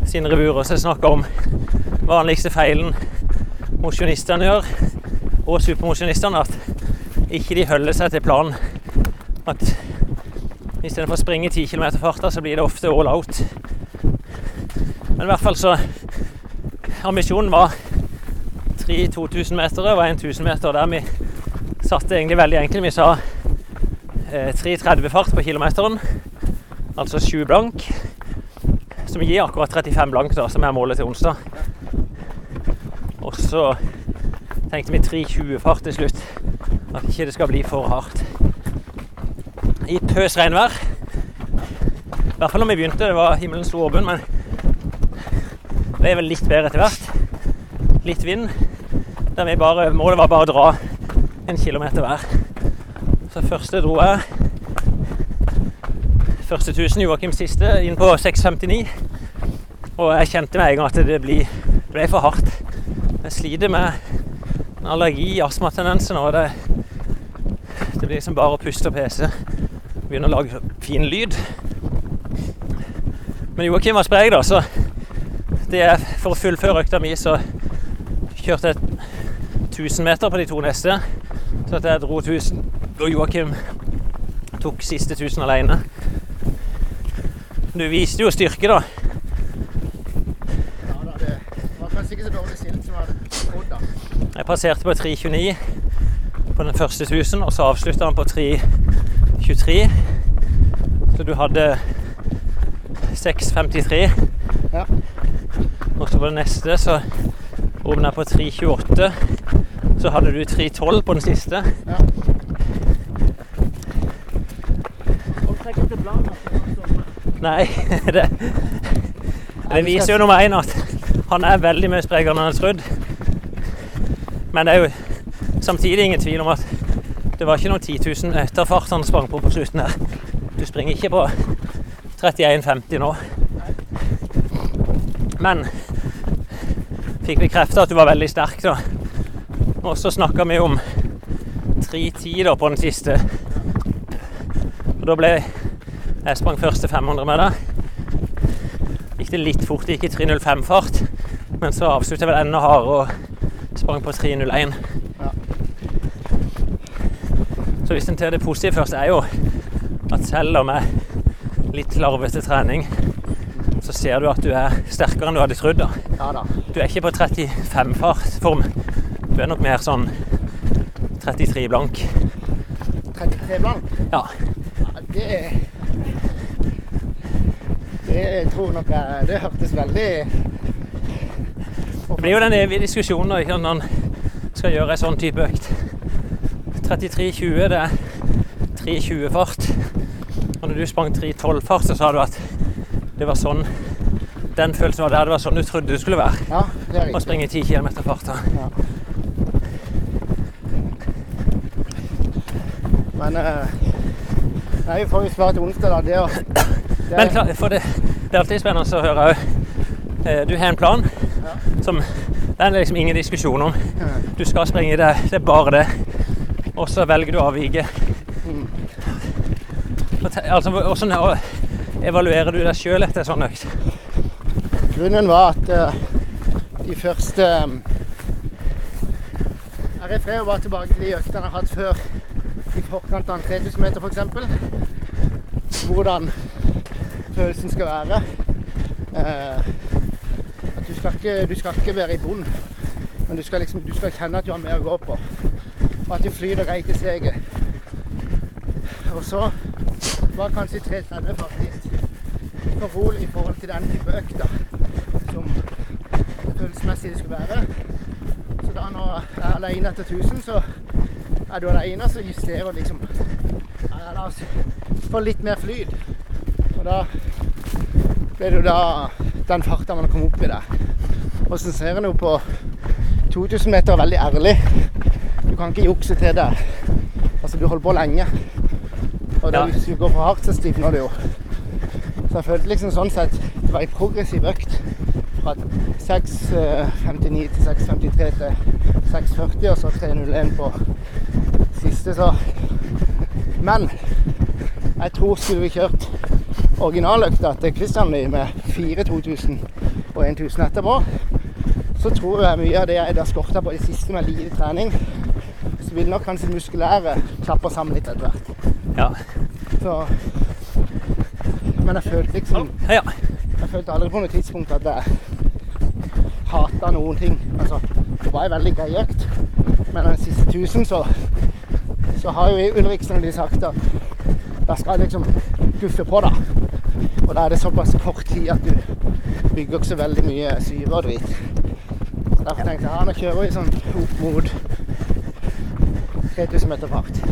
Sindre Burås snakka om. Vanligste feilen mosjonistene gjør, og supermosjonistene, at ikke de holder seg til planen. At istedenfor å springe 10 km farta, så blir det ofte all out. Men i hvert fall så Ambisjonen var tre 2000 meter og en 1000 meter, der vi satte egentlig veldig enkelt. Vi sa eh, 3.30 fart på kilometeren, altså 7 blank. Som gir akkurat 35 blank, da, som er målet til onsdag. Og så tenkte vi 3.20 fart til slutt. At ikke det skal bli for hardt. I pøs regnvær. I hvert fall når vi begynte, det var himmelen sto åpen, men ble vel litt bedre etter hvert. Litt vind. Der vi bare, målet var bare å dra en kilometer hver. Så første dro jeg. Første 1000, Joakim siste, inn på 6,59. Og jeg kjente med en gang at det ble, ble for hardt. Jeg sliter med allergi, astmatendenser nå. Det, det blir liksom bare å puste og pese. Begynne å lage fin lyd. Men Joakim var sprek, da, så det er, for å fullføre økta mi, så kjørte jeg 1000 meter på de to neste. Så at jeg dro 1000, og Joakim tok siste 1000 alene. Du viste jo styrke, da. Ja, da, det var kanskje ikke så dårlig stilt som jeg hadde trodd. da. Jeg passerte på 3.29 på den første 1000, og så avslutta han på 3.23. Så du hadde 6.53. På det neste så åpna på 3.28. Så hadde du 3.12 på den siste. Ja. Altså. Nei, det, det viser jo nummer én at han er veldig mye sprekere enn han hadde trodd. Men det er jo samtidig ingen tvil om at det var ikke noen 10 000 etterfart han sprang på på slutten her. Du springer ikke på 31,50 nå. Men fikk bekrefta at du var veldig sterk, da. Og så snakka vi om 3.10 da på den siste. Og da ble jeg sprang første 500 med det. Gikk det litt fort, det gikk i 3.05 fart. Men så avsluttet jeg vel enda hardere og sprang på 3.01. Ja. Så hvis en tar det positive først, er jo at selv om jeg litt larvete trening, så ser du at du er sterkere enn du hadde trodd. da. Ja da. Du er ikke på 35 fart form. Du er nok mer sånn 33 blank. 33 blank. Ja. Ja, det Det tror nok jeg Det hørtes veldig Det blir jo den evige diskusjonen ikke når man skal gjøre en sånn type økt. 33,20 det er 3,20 fart. Og når du sprang 3,12 fart, så sa du at det var sånn den følelsen var der. Det var sånn du trodde det skulle være. Ja, det er riktig. Å springe 10 km fart. Ja. Men eh, Nei, vi får jo svare til onsdag, da. Det, å- det Men klar, for det, det er alltid spennende å høre òg. Du har en plan som Det er liksom ingen diskusjon om. Du skal springe, det, det er bare det. Og så velger du avviket. Mm. Altså, hvordan evaluerer du deg sjøl etter en sånn økt? Grunnen var at eh, de første um, Jeg var tilbake til de øktene jeg har hatt før i forkant av en 3000 meter f.eks. Hvordan følelsen skal være. Eh, skal ikke, du skal ikke være i bunn, Men du skal, liksom, du skal kjenne at du har mer å gå på. Og at du flyter greit i steget. Og så var kanskje 330 faktisk for rolig i forhold til den type økt da, som følelsesmessig det skulle være. Så da når jeg er alene etter 1000, så er du alene, så justerer du liksom ja, La oss få litt mer flyt. Og da ble det jo da den farta man kom opp i der. Og så ser en jo på 2000 meter veldig ærlig. Du kan ikke jukse til det. Altså, du holder på lenge. Og da, Ja. hvis du går for hardt, så stivner du jo. Så jeg følte liksom sånn sett det var en progressiv økt. Fra 6.59 til 6.53 til 6.40, og så 3.01 på siste, så Men jeg tror skulle vi kjørt originaløkta til Christian med 4000 og 1000 etterpå, så tror jeg mye av det jeg har skorta på i det siste med lite trening, så vil nok kanskje muskulære klappe sammen litt etter hvert. Ja. Så Men jeg følte liksom. Jeg følte aldri på noe tidspunkt at jeg hata noen ting. Altså, det var veldig grei økt, men den siste 1000 så, så har jo Ulriksen de sagt at da skal jeg liksom guffe på, da. Og da er det såpass kort tid at du bygger ikke så veldig mye syre og drit. Så derfor tenkte jeg ja, nå kjører vi sånn opp mot 3000 meter fart.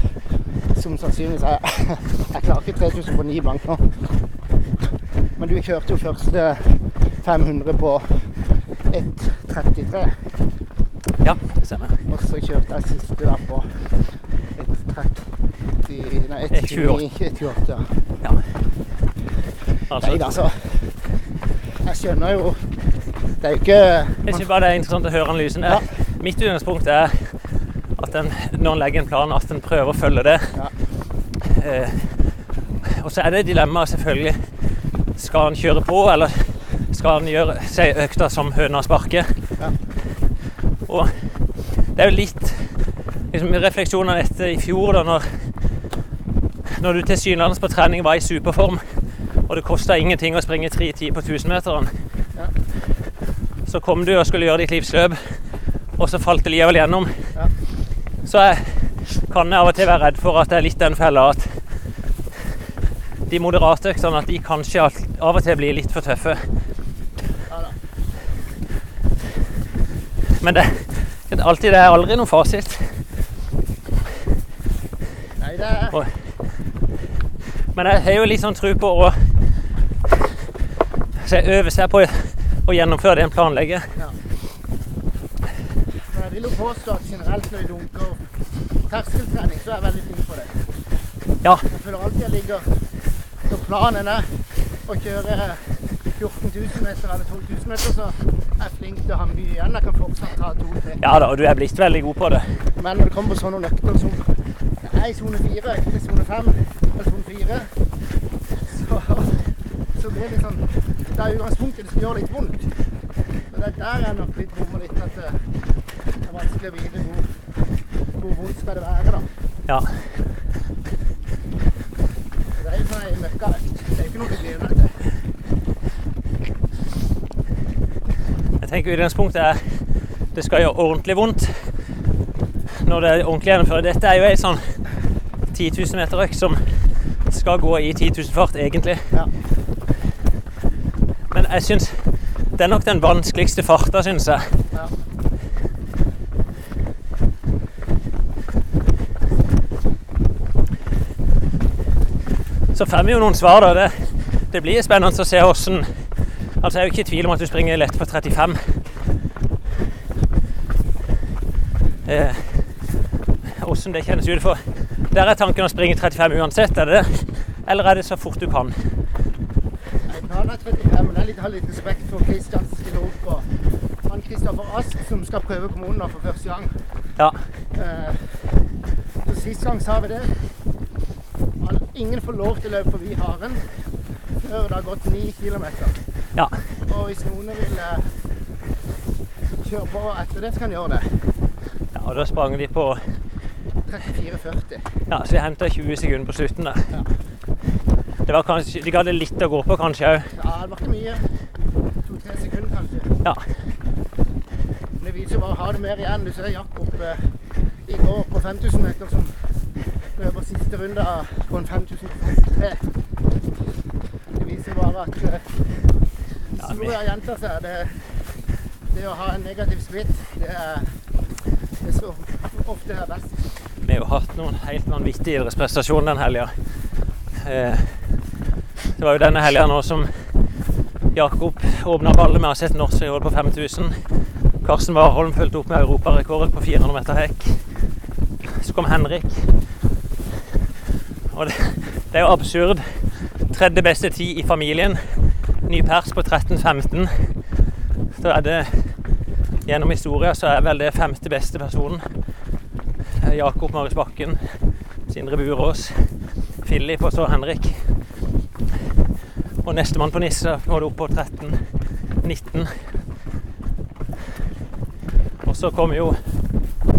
Som sannsynligvis er Jeg klarer ikke 3000 på 9 blank nå. Men du kjørte jo første 500 på 1.33. ja det stemmer. Og så kjørte jeg siste der på 1.30 Nei, 1.28. ja. Altså, Nei Altså, så Jeg skjønner jo Det er jo ikke jeg synes bare det er interessant å høre analysen. Ja. Mitt utgangspunkt er at en, når en legger en plan, at en prøver å følge det. Ja. Eh, og så er det dilemmaet selvfølgelig. Skal en kjøre på, eller skal en gjøre seg økta som høna sparker? Det er jo litt liksom, refleksjon etter i fjor, da når, når du tilsynelatende på trening var i superform, og det kosta ingenting å springe 3.10 på 1000-meteren. Ja. Så kom du og skulle gjøre ditt livsløp, og så falt det likevel gjennom. Ja. Så jeg kan av og til være redd for at det er litt den fella at de moderate øktene at de kanskje av og til blir litt for tøffe. Ja. Men det er alltid det er aldri noen fasit. Nei, det er Men jeg har jo litt sånn tro på å så jeg øver seg på å gjennomføre det en planlegger. Men jeg vil jo påstå at generelt når vi dunker terskeltrening, så er jeg veldig flink på det. Ja. Jeg føler alltid jeg ligger Når planen er å kjøre 14 000 meter eller 12 000 meter, så er flink til å ha mye igjen. Jeg kan fortsatt ta to-tre. Ja da, og du er blitt veldig god på det. Men når det kommer på sånne nøkter som er i sone 4, ikke sone 5 eller sone 4, så, så blir det litt sånn Det er utgangspunktet det gjør det litt vondt. Men det er der jeg nok litt bommer litt at det det er vanskelig å vite hvor, hvor vondt skal det være, da. Ja. Det er jo sånn ei møkkaøkt. Det er jo ikke noe du gleder deg til. Tenker utgangspunktet er det skal gjøre ordentlig vondt når det er ordentlig gjennomført. Dette er jo ei sånn 10 000 meter økt som skal gå i 10 000 fart, egentlig. Ja. Men jeg syns det er nok den vanskeligste farta, syns jeg. Ja. Så får vi jo noen svar, da. Det, det blir spennende å se åssen Altså, jeg er jo ikke i tvil om at du springer lett på 35. Eh, Åssen det kjennes ut. For der er tanken å springe 35 uansett, er det det? Eller er det så fort du kan? Nei, Planen er 35, men jeg litt- har litt respekt for Kristian opp. Og han Kristoffer Ask som skal prøve kommunen for første gang. Ja. Eh, så Sist gang sa vi det. Ingen får lov til å løpe forbi haren før det har gått ni km. ja. Og hvis noen vil eh, kjøre på etter det, så kan de gjøre det. ja og da sprang de på 34,40. Ja, så de henta 20 sekunder på slutten der. Ja. Det var kanskje, De det litt å gå på, kanskje òg. Ja, det var ikke mye. To-tre sekunder kanskje. Ja. Det viser bare å ha det mer igjen. Du ser Jakob eh, i går på 5000 meter som løper siste runde på en 5003. Det viser bare at eh, historien gjentar seg. Det, det å ha en negativ smitt, det er det som ofte er best. Vi har jo hatt noen helt vanvittige idrettsprestasjoner den helga. Eh, det var jo denne helga nå som Jakob åpna ballet med å sett norsk rekord på 5000. Karsten Warholm fulgte opp med europarekord på 400 meter hekk. Så kom Henrik. Og det, det er jo absurd. Tredje beste tid i familien. Ny pers på 13-15. Så er det Gjennom historien så er vel det femte beste personen. Jakob Marius Bakken, Sindre Burås, Filip og så Henrik. Og nestemann på Nisse det opp på 13-19. Og så kom jo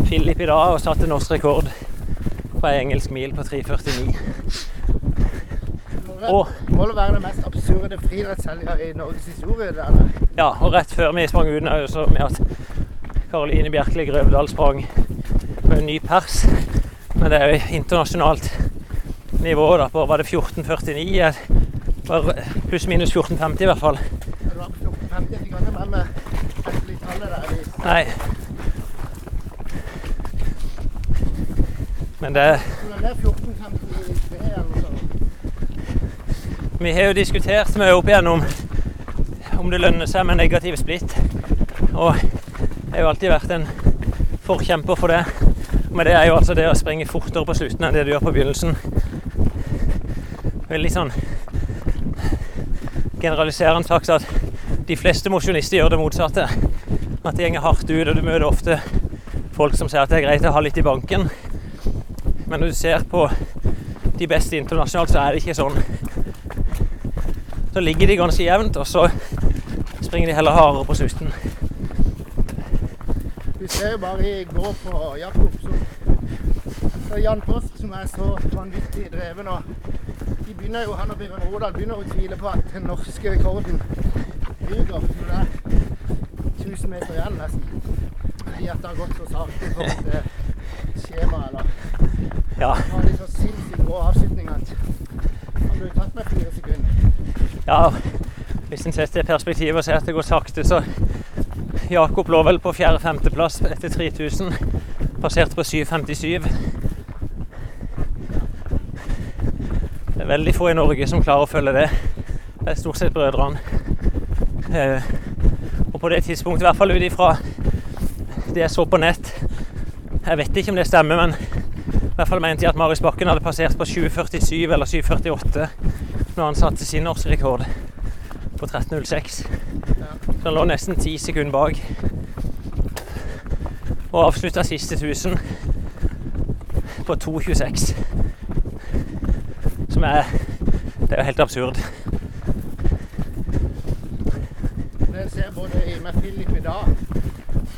Filip i dag og satte norsk rekord på ei engelsk mil på 3.49. Og- Må det være det mest absurde friidrettshelga i Norges historie. det der. Ja, og rett før vi sprang jo så med at Karoline Bjerkeli Grøvdal sprang på en ny pers. Men det er jo internasjonalt nivå da, på var det 14,49? eh, Pluss-minus 14,50 i hvert fall. Det var 1450. Jeg fikk aldri med meg tallet der. Nei. Men det det er 1450, eller noe sånt. Vi har jo diskutert mye opp igjennom om det lønner seg med negativ splitt. Og jeg har jo alltid vært en forkjemper for det. Men det er jo altså det å springe fortere på slutten enn det du gjør på begynnelsen. Veldig sånn generaliserende sagt at de fleste mosjonister gjør det motsatte. At det går hardt ut, og du møter ofte folk som sier at det er greit å ha litt i banken. Men når du ser på de beste internasjonalt, så er det ikke sånn. Så ligger de ganske jevnt, og så springer de heller hardere på susten. Du ser jo bare i går på Jakob så det er Jan Post, som er så vanvittig dreven. og de begynner jo, Han og Bjørn Rodal begynner å tvile på at den norske rekorden ryker når det er 1000 meter igjen, nesten. Fordi at det har gått så sakte forhold til skjema. Eller Ja, har de så sinnssykt rå avslutning at han ble tatt med fire sekunder. Ja hvis en setter det i perspektiv og ser at det går sakte, så Jakob lå vel på fjerde-femteplass etter 3000. Passerte på 7,57. Det er veldig få i Norge som klarer å følge det. Det er stort sett brødrene. Eh, og på det tidspunktet, i hvert fall ut ifra det jeg så på nett Jeg vet ikke om det stemmer, men i hvert fall mente jeg at Marius Bakken hadde passert på 7,47 eller 7,48 når han satte sin årsrekord på 13,06. Så han lå nesten ti sekunder bak. Og avslutta siste 1000 på 2,26. Som er Det er jo helt absurd. Når jeg ser både i- med Philip i dag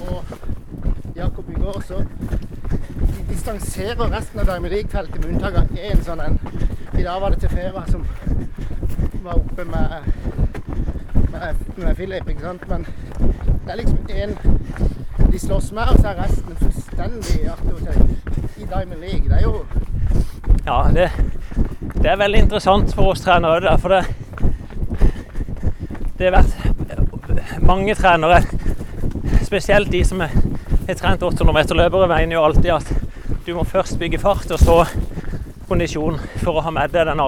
og Jakob i går, så distanserer resten av Diamond League-feltet med unntak av én sånn en. I dag var det Tefera som var oppe med, med, med Philip, ikke sant. Men det er liksom én de slåss med, og så er resten fullstendig aktivitet i Diamond League. Det er jo Ja, det, det er veldig interessant for oss trenere. det, For det, det har vært mange trenere, spesielt de som har trent 800 meter-løpere, mener jo alltid at du må først bygge fart, og så kondisjon for å ha med deg den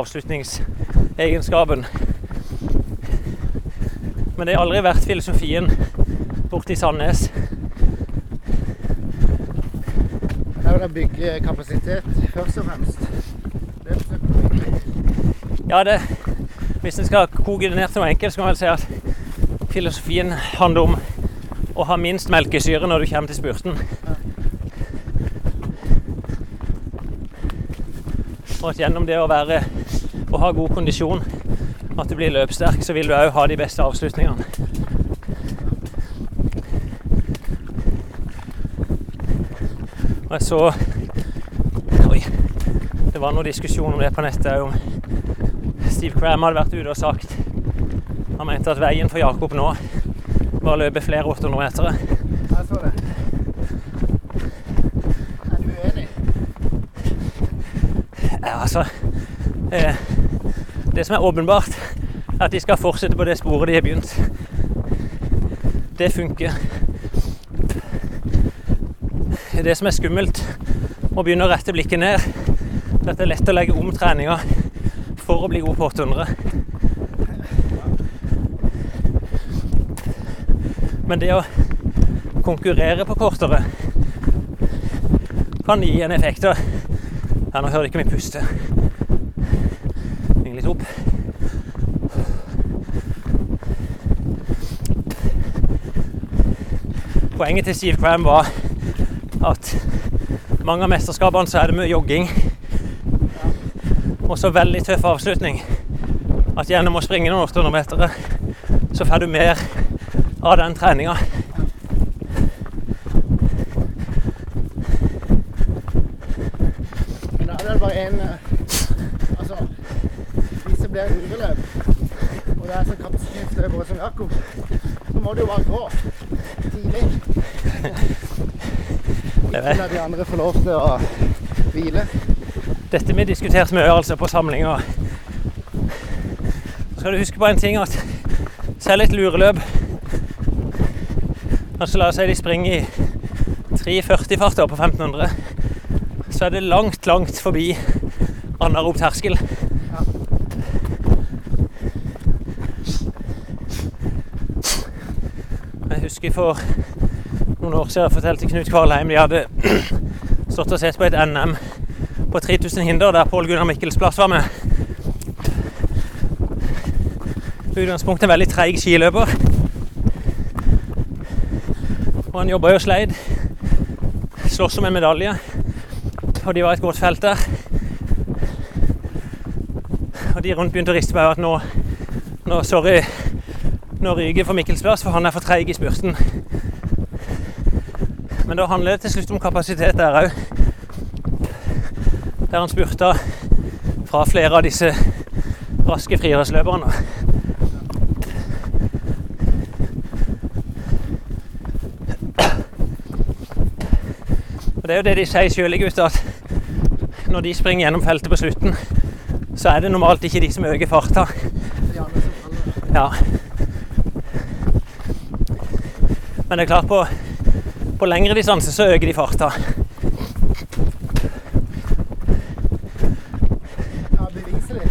avslutningsegenskapen. Men det har aldri vært filosofien borte i Sandnes. det er jo å bygge kapasitet, først og fremst. Det Ja, det, hvis en skal koke det ned til noe enkelt, så kan man vel si at filosofien handler om å ha minst melkesyre når du kommer til spurten. Og at gjennom det å være å ha god kondisjon, at du blir løpssterk, så vil du òg ha de beste avslutningene. Og jeg så Oi. Det var noe diskusjon om det på nettet òg, om Steve Cram hadde vært ute og sagt Han mente at veien for Jakob nå var å løpe flere 800 meter. Jeg så det. Er du uenig? Ja, altså eh, Det som er åpenbart, er at de skal fortsette på det sporet de har begynt. Det funker. Det som er skummelt å begynne å rette blikket ned, det er lett å legge om treninga for å bli god på 800. Men det å konkurrere på kortere kan gi en effekt. Ja, nå hører du ikke meg puste. Heng litt opp. Poenget til Steve Cram var at mange av mesterskapene så er det mye jogging. Og så veldig tøff avslutning. At gjennom å springe noen 800 meter, så får du mer av den treninga. Men da er det bare en eh, Altså, hvis det blir ureløp, og det er så kapasitetsløpere som Jakob, så må du jo bare gå tidlig. Det Ikke la de andre få lov til å hvile. Dette vi diskuterte mye altså på samlinga. Skal du huske på en ting at selv et lureløp Altså la oss si de springer i 3.40 fart på 1500. Så er det langt, langt forbi anarob terskel. Jeg husker for noen år siden jeg fortalte Knut Kvalheim de hadde stått og sett på et NM på 3000 hinder der Pål Gunnar Mikkelsplass var med. I utgangspunktet en veldig treig skiløper. Og han jobba jo sleid. Slåss om en medalje. Og de var et godt felt der. Og de rundt begynte å riste på hodet at nå, nå Sorry, nå ryker for Mikkelsplass, for han er for treig i spurten. Men da handler det til slutt om kapasitet der òg der han spurta fra flere av disse raske friidrettsløperne. Og Det er jo det de sier sjøl gutta, at når de springer gjennom feltet på slutten, så er det normalt ikke de som øker farta. Ja. Men det er klart, på, på lengre distanse så øker de farta. Ja, beviselig.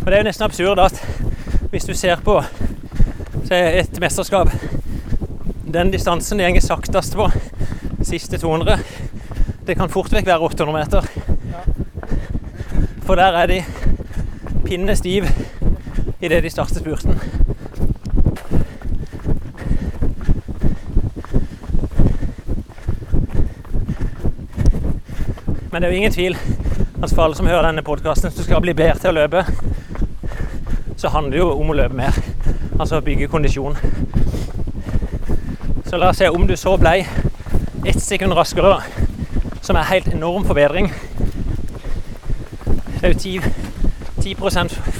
Og det er jo nesten absurd at hvis du ser på et mesterskap Den distansen de går saktest på, siste 200, det kan fort vekk være 800 meter. For der er de pinne stiv idet de starter spurten. Men det er jo ingen tvil at for alle som hører denne podkasten, som skal bli bedre til å løpe, så handler det jo om å løpe mer. Altså bygge kondisjon. Så la oss se om du så blei ett sekund raskere, som er helt enorm forbedring. Det er jo 10, 10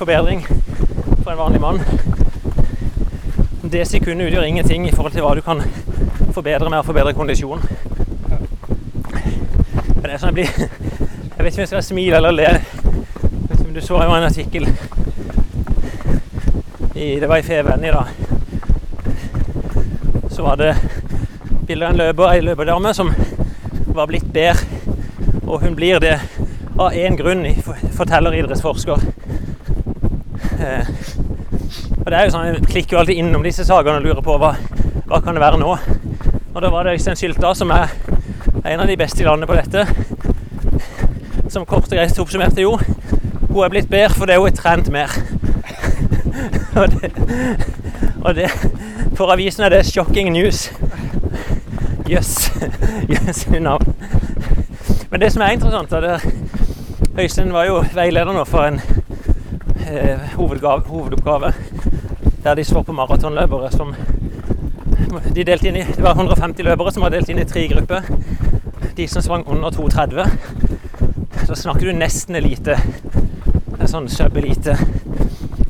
forbedring for en vanlig mann. Det sekundet utgjør ingenting i forhold til hva du kan forbedre med å forbedre kondisjon. Sånn jeg blir Jeg vet ikke om jeg skal smile eller le. Du så jo en artikkel i, Det var i Feven i dag. Så var det bilde av en løper, ei løperdame som var blitt bedre. Og hun blir det av én grunn, forteller idrettsforsker. Eh, og det er jo sånn, Jeg klikker jo alltid innom disse sakene og lurer på hva, hva kan det være nå. Og da var det Øystein Sylta, som er en av de beste i landet på dette, som kort og greit oppsummerte jo hun er blitt bedre fordi hun har trent mer. og, det, og det For avisen er det 'shocking news'. Jøss. Jøss navn. Men det som er interessant, er at Øystein var jo veileder nå for en eh, hovedgave, hovedoppgave der de så på maratonløpere som de delte inn i, Det var 150 løpere som var delt inn i tre grupper. De som sprang under 2,30. Så snakker du nesten elite. En sånn sub-elite.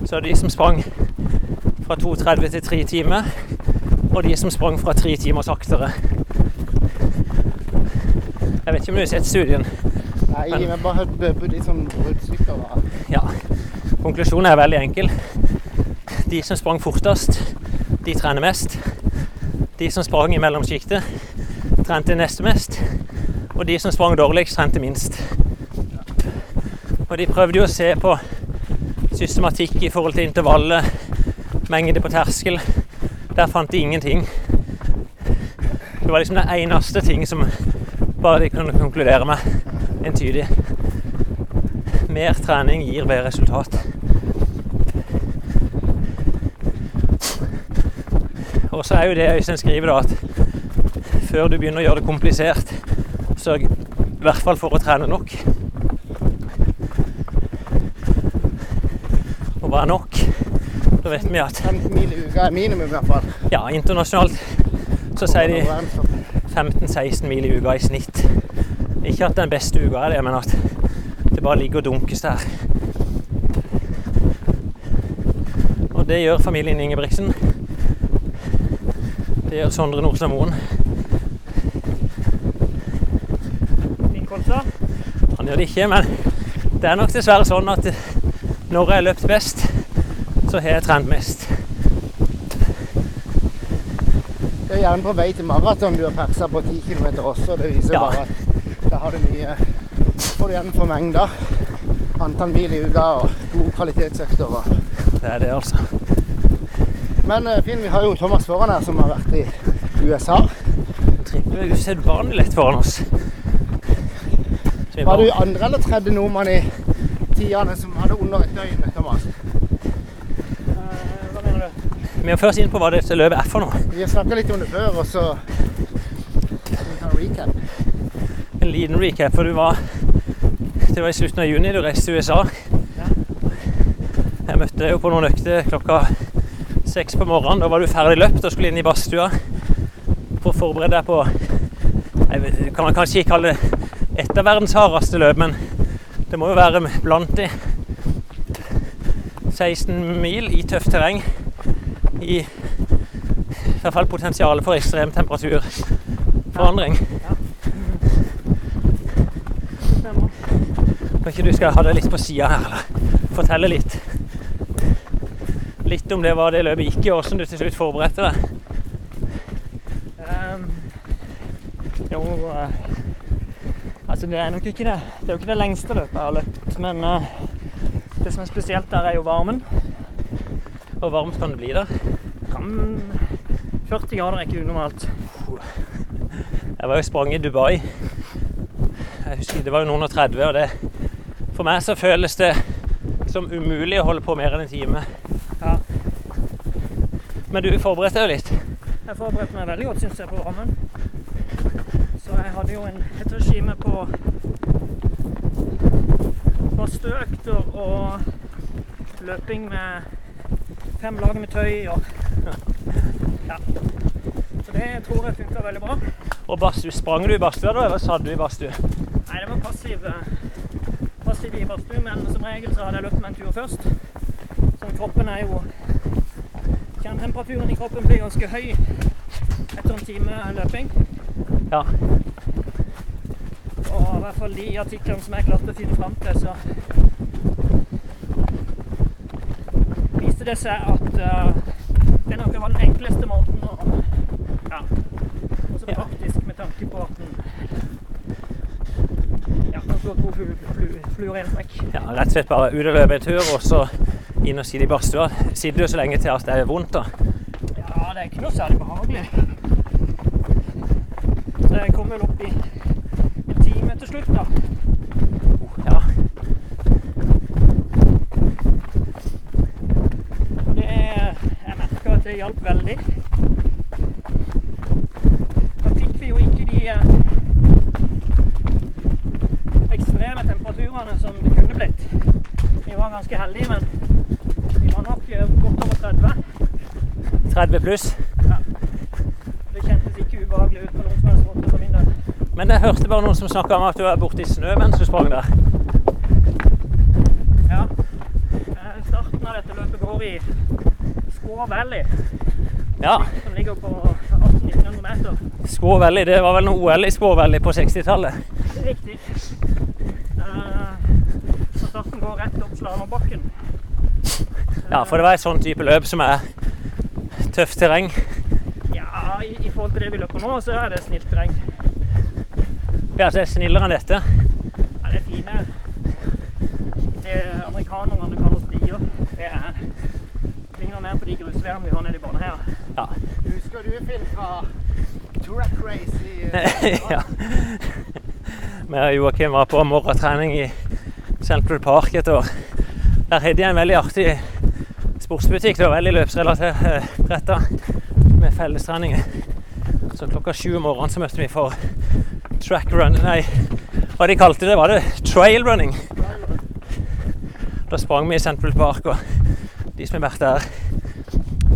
Så de som sprang fra 2.30 til 3 timer, og de som sprang fra 3 timer saktere. Jeg vet ikke om du har sett studien. Nei, Men- men bare hørt på de som bruddstykker Ja, konklusjonen er veldig enkel. De som sprang fortest, de trener mest. De som sprang i mellomsjiktet, trente neste mest. Og de som sprang dårligst, trente minst. Og de prøvde jo å se på systematikk i forhold til intervallet, mengde på terskel. Der fant de ingenting. Det var liksom den eneste ting som bare de kunne konkludere med entydig. Mer trening gir bedre resultat. Og så er jo det Øystein skriver, da, at før du begynner å gjøre det komplisert, sørg i hvert fall for å trene nok. Hva er nok? Da vet vi at 15 mil i uka er minimum, i hvert fall. ja, internasjonalt så sier de 15-16 mil i uka i snitt. Ikke at den beste uka er det, men at det bare ligger og dunkes der. Og det gjør familien Ingebrigtsen. Det gjør Sondre Nordstad Moen. Han gjør det ikke, men det er nok dessverre sånn at når jeg har løpt best, så har jeg trent mest. Det er gjerne på vei til maraton du har persa på 10 km også. Det viser Ja. bare at da har du mye får du igjen for mengder. Antall mil i uka og god kvalitetsøkter. Det er det, altså. Men eh, Finn, vi har jo Thomas foran her som har vært i USA. Tripper er usedvanlig lett foran oss. Var du andre eller tredje nordmann i tidene som under et døgn, Thomas? mat. hva mener du? Vi må først inn på hva dette løpet er for noe. Vi har snakka litt om det før, og så en sånn recap. En liten recap, for du var Det var i slutten av juni du reiste til USA. Jeg møtte deg jo på noen økter klokka seks på morgenen. Da var du ferdig løpt og skulle inn i badstua for å forberede deg på jeg vet, Kan man kanskje ikke kalle det et av verdens hardeste løp, men det må jo være blant de 16 mil i tøft terreng. I hvert fall potensialet for ekstrem temperaturforandring. Kan ikke du skal ha det litt på sida her, eller fortelle litt? Litt om det hva det løpet gikk i, og hvordan du til slutt forberedte deg. Um, jo uh, Altså, det er nok ikke det. Det er jo ikke det lengste løpet jeg har løpt, men eh, det som er spesielt der, er jo varmen. Hvor varmt kan det bli der? Kan 40 grader er ikke unormalt. Jeg var jo sprang i Dubai. Jeg husker Det var jo noen og 30, og det For meg så føles det som umulig å holde på mer enn en time. Ja. Men du forberedte deg jo litt. Jeg forberedte meg veldig godt, syns jeg, på varmen. Så jeg hadde jo en, et regime på faste økter og løping med fem lag med tøy og Ja. Så det tror jeg funka veldig bra. Og badstue, sprang du i badstua da, eller satt du i badstue? Nei, det var passiv, eh, passiv i badstue, men som regel så hadde jeg løpt meg en tur først. Så kroppen er jo Kjernetemperaturen i kroppen blir ganske høy etter en time løping. Ja. Og i hvert fall de artiklene som jeg klarte å finne fram til, så viste det seg at uh, det nok var den enkleste måten å Ja. Også praktisk med tanke på at den Ja, kan slå to flu- flu- fluer i en smekk. ja. Rett og slett bare ut og løpe en tur, og så inn og sitte i badstua. Sitter du så lenge til at det er vondt, da? Ja, det er ikke noe særlig behagelig. Så jeg kom vel opp i til slutt, da. Ja. Og det Jeg merka at det hjalp veldig. Da fikk vi jo ikke de eh, ekstreme temperaturene som det kunne blitt. Vi var ganske heldige, men vi var nok godt over 30. 30 pluss. Det kjentes ikke ubehagelig ut på noen som helst måte for min del. Men jeg hørte bare noen som snakka om at du var borti snø mens du sprang der. Ja. Eh, Starten av dette løpet går i Squaw Valley, Ja. som ligger på 1800-1900 meter. Squaw Valley, det var vel noe OL i Squaw Valley på 60-tallet. Riktig. Uh, så starten går rett opp Slalåmbakken. Ja, for det var et sånn type løp som er tøft terreng. Ja, i, i forhold til det vi løper nå, så er det snilt terreng. Ja, så det er snillere enn dette. Ja, det er fine. Det er amerikanerne kaller stier. Det er ligner mer på de grusveiene vi har nede i banen her. Ja. Husker du Finn fra track race i ja. Vi og Joakim var på morgentrening i Central Park et år. Der hadde de en veldig artig sportsbutikk. Det var veldig løpsrelatert eh, retta med fellestreninger. Så klokka sju om morgenen så møtte vi for track run Nei, hva de kalte det? Var det trail running? Da sprang vi i Central Park, og de som har vært der,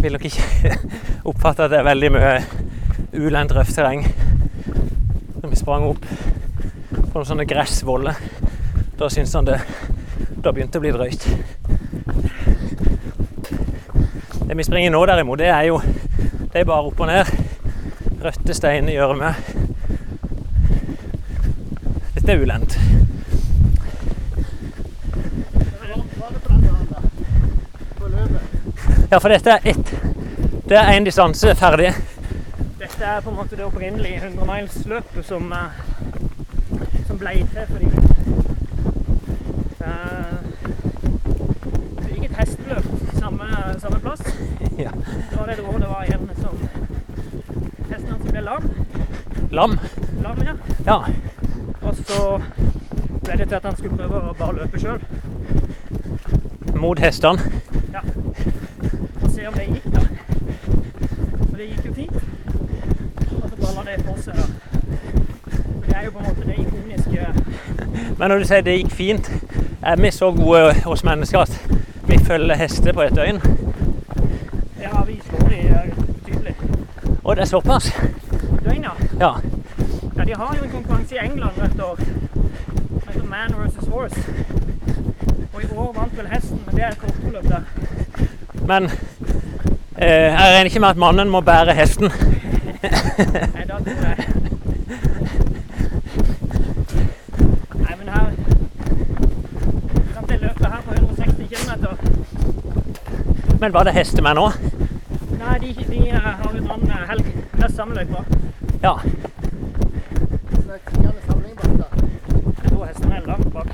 vil nok ikke oppfatte at det er veldig mye ulendt røft terreng. Når vi sprang opp på noen sånne gressvoller, da syntes han det Da begynte å bli drøyt. Det vi springer nå derimot, det er jo det er bare opp og ned. Røtte steiner i gjørme. Dette er ulendt. Var det på den dagen da? På løpet? Ja, for dette er ett. Det er én distanse ferdig. Dette er på en måte det opprinnelige 100 miles-løpet som, eh, som ble til fordi eh, Det gikk et hesteløp samme, samme plass. Ja. Det var det året det var en som Hesten hans ble lam. Lam. lam ja. Ja. Og så ble det til at han skulle prøve å bare løpe sjøl. Mot hestene. Ja. Og se om det gikk, da. Og det gikk jo fint. Og så balla det på seg. da. Det er jo på en måte det ikoniske Men når du sier det gikk fint, er vi så gode hos mennesker at vi følger hester på et døgn? Ja, vi slår de betydelig. tydelig. Og det er såpass? Døgn, Ja. Ja, de har jo en konkurranse i England hvert år som heter Man versus Horse. Og i år vant vel hesten, men det er et kortløp der. Men eh, jeg regner ikke med at mannen må bære hesten. Nei, da tror jeg Nei, men her Kan det løpet her på 160 km Men var det hestemenn òg? Nei, de, de eh, har en annen eh, helg. Det er samme løypa. Ja. Så det er tiende samling bak da. Jeg tror hestene er langt bak.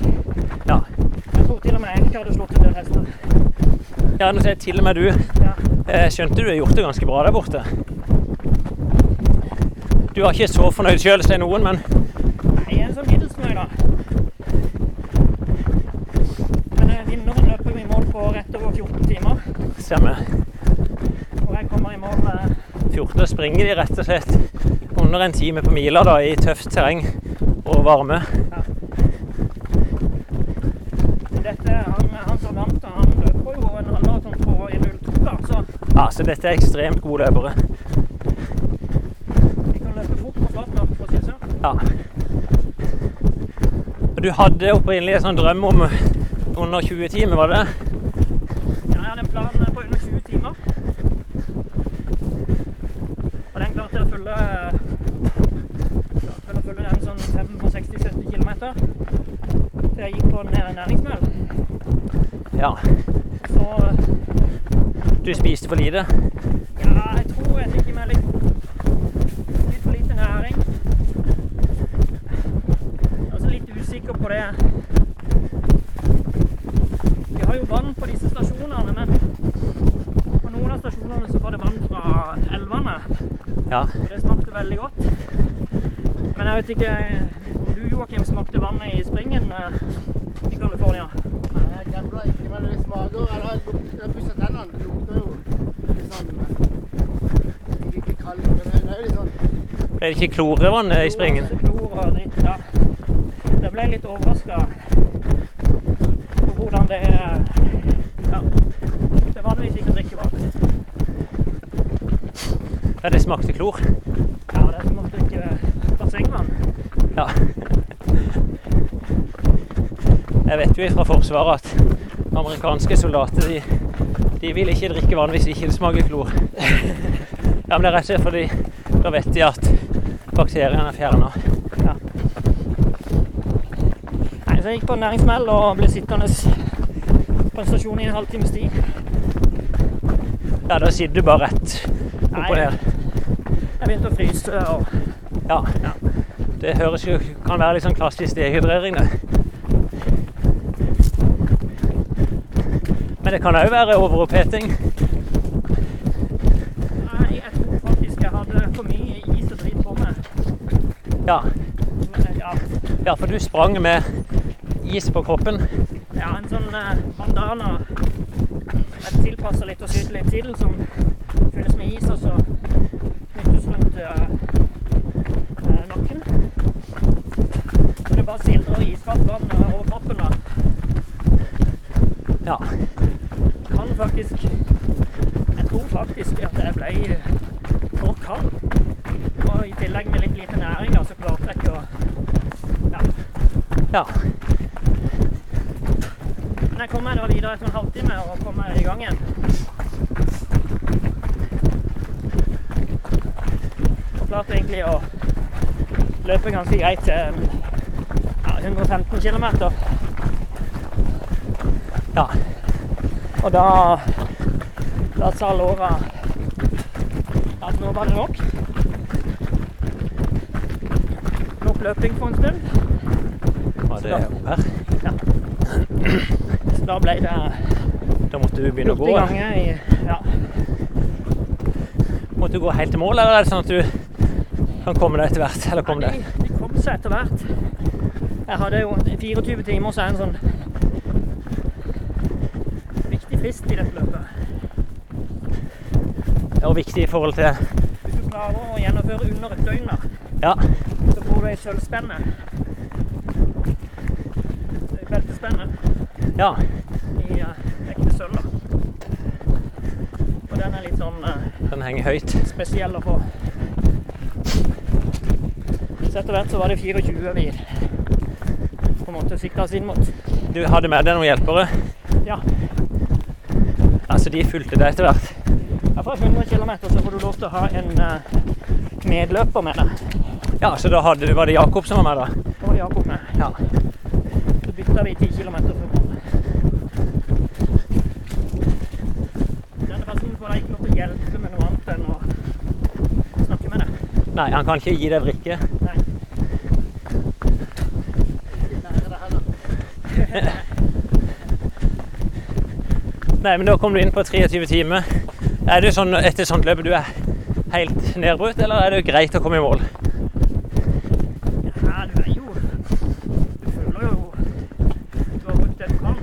ja. Jeg tror til og med Enke hadde slått en del hester. Ja, nå sier til og med du. Ja. Eh, skjønte du har gjort det ganske bra der borte? Du var ikke så fornøyd sjøl, sier noen, men Nei, en sånn middels fornøyd, da. Men vinneren løper i mål på rett over 14 timer. stemmer. Og jeg kommer i mål med 14 springer de rett og slett under en time på mila da, i tøft terreng og varme. Men dette, han, han som vant, da, han løper jo en halvmaraton på i 02, da, så Ja, så dette er ekstremt gode løpere. de kan løpe fort på flat nok, for å si det sånn. Ja. Du hadde opprinnelig en sånn drøm om under 20 timer, var det det? Ja, jeg hadde en plan på under 20 timer. Og den klarte jeg å følge klarte vel å følge den sånn 65-70 km. Til jeg gikk på en eh, næringsmøll. Ja. Så Du spiste for lite? ja, jeg tror jeg fikk i meg litt, litt for lite næring. Jeg er også litt usikker på det. Vi har jo vann på disse stasjonene, men på noen av stasjonene så var det vann fra elvene. Ja. Og det smakte veldig godt. Men jeg vet ikke om du, Joakim, smakte vannet i springen eh, i California? Nei, jeg gambler ikke, men det smaker Eller jeg luk- jeg pusser tennene. Det lukter jo litt sånn eh, Ikke kald, men det er jo litt sånn Ble det ikke klorevann i springen? Ja. Jeg ble litt overraska på hvordan det Ja. Det er vi ikke drikker var. Ja, det smakte klor. Ja, det er som å drikke bassengvann. Ja. Jeg vet jo fra Forsvaret at amerikanske soldater de De vil ikke drikke vann hvis ikke det smaker klor. Ja, men det er rett og slett fordi da vet de at bakteriene er fjerna. Ja. Nei, så jeg gikk på en næringsmell og ble sittende på en stasjon i en halvtimes tid. Ja, da sitter du bare rett opp og ned. Jeg begynte å fryse og Ja. Ja. Det høres jo kan være litt sånn klassisk dehydrering, det. Men det kan òg være overoppheting. Nei, jeg tror faktisk jeg hadde for mye is og drit på meg. Ja. Ja, ja, for du sprang med is på kroppen. ja en sånn eh, bandana jeg tilpasser litt og syter litt til, som fylles med is, og så knyttes rundt eh, eh, nakken. Så det bare sildrer iskaldt vann eh, over kroppen. da. Ja. kan faktisk Jeg tror faktisk at jeg ble for kald. Og i tillegg med litt lite næring, da, så klarte jeg ikke å Ja. Ja. Men jeg kommer da videre etter en halvtime og kommer i gang igjen. Og klarte egentlig å løpe ganske greit til ja, 115 km. Ja. Og da Da sa Laura at nå var det nok. Nok løping for en stund. Var er opp her? Så da ble det Da måtte du begynne å gå. i Ja. Måtte du gå helt til mål, eller er det sånn at du kan komme deg etter hvert? Eller kom De, deg? de kom seg etter hvert. Jeg hadde jo 24 timer, så er en sånn viktig frist i dette løpet. Det var viktig i forhold til Hvis du klarer å gjennomføre under et døgn, da, Ja. så får du ei sølvspenne. Ja. i uh, ekte sølv. da. Og den er litt sånn uh, Den henger høyt. spesiell å få. Så etter hvert så var det 24 vi på en måte sikta oss inn mot. Du hadde med deg noen hjelpere. Ja. Altså, de fulgte deg etter hvert. Ja, fra 100 km så får du lov til å ha en uh, medløper med deg. Ja, så da hadde, var det Jakob som var med, da? Da var Jakob med. Ja. Så bytta vi 10 km før mål. Denne personen får da ikke lov til å hjelpe med noe annet enn å snakke med deg. Nei, han kan ikke gi deg brikke. Nei. Nei, men da kom du inn på 23 timer. Er det sånn etter sånt løp du er helt nedbrutt, eller er det greit å komme i mål? Ja, du er jo Du føler jo du har brukt det du kan.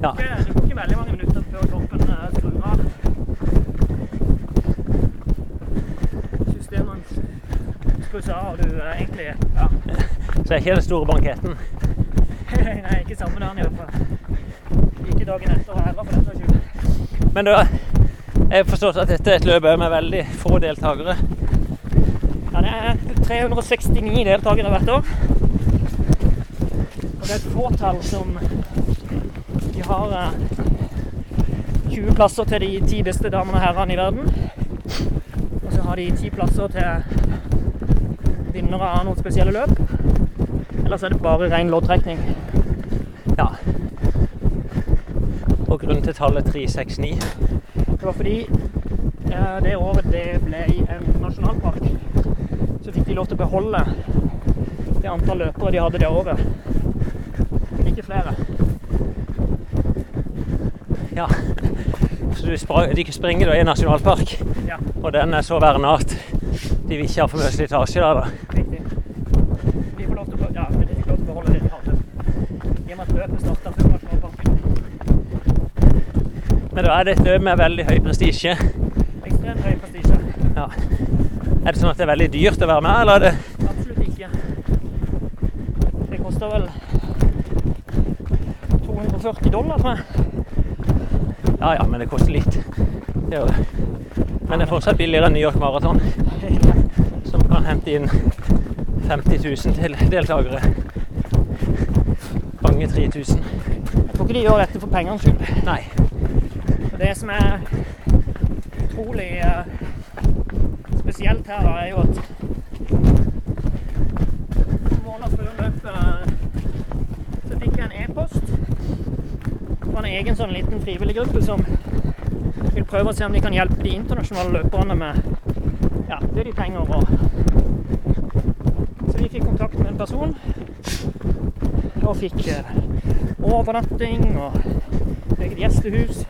Ja. Det det går ikke veldig mange minutter før kroppen eh, skrur av. Systemet skrus har du er egentlig Ja. Så er ikke den store banketten. Nei, ikke samme dagen i hvert fall. Ikke dagen etter heller, for den saks skyld. Men da jeg har forstått at dette er et løp med veldig få deltakere. Ja, det er 369 deltakere hvert år. Og det er et fåtall som De har eh, 20 plasser til de ti beste damene og herrene i verden. Og så har de ti plasser til vinnere av noen spesielle løp. Ellers er det bare ren loddtrekning. Ja. Og grunnen til tallet 369 Det var fordi eh, det året det ble i en nasjonalpark, så fikk de lov til å beholde det antall løpere de hadde det året. Ikke flere. Ja. Så du sprang, de springer da i en nasjonalpark, Ja, og den er så verna at de vil ikke ha for mye slitasje der, da. riktig. De får lov til å, be- ja, men de fikk lov til å beholde det de hadde. I og med at løpet starta før nasjonalparken. Men da er det et løp med veldig høy prestisje. Ekstremt høy prestisje. Ja. Er det sånn at det er veldig dyrt å være med, eller er det Absolutt ikke. Det koster vel 240 dollar, tror jeg. Ja ja, men det koster litt. Det gjør det. Men det er fortsatt billigere enn New York Marathon, som kan hente inn 50 000 til deltakere. Mange 3000. tror ikke de gjør dette for pengenes skyld. Nei. Det som er utrolig eh, spesielt her, da, er jo at måneder før løpet så fikk jeg en e-post fra en egen sånn liten frivillig gruppe som vil prøve å se om de kan hjelpe de internasjonale løperne med ja, det de trenger. Og så vi fikk kontakt med en person og fikk eh, overnatting og eget gjestehus.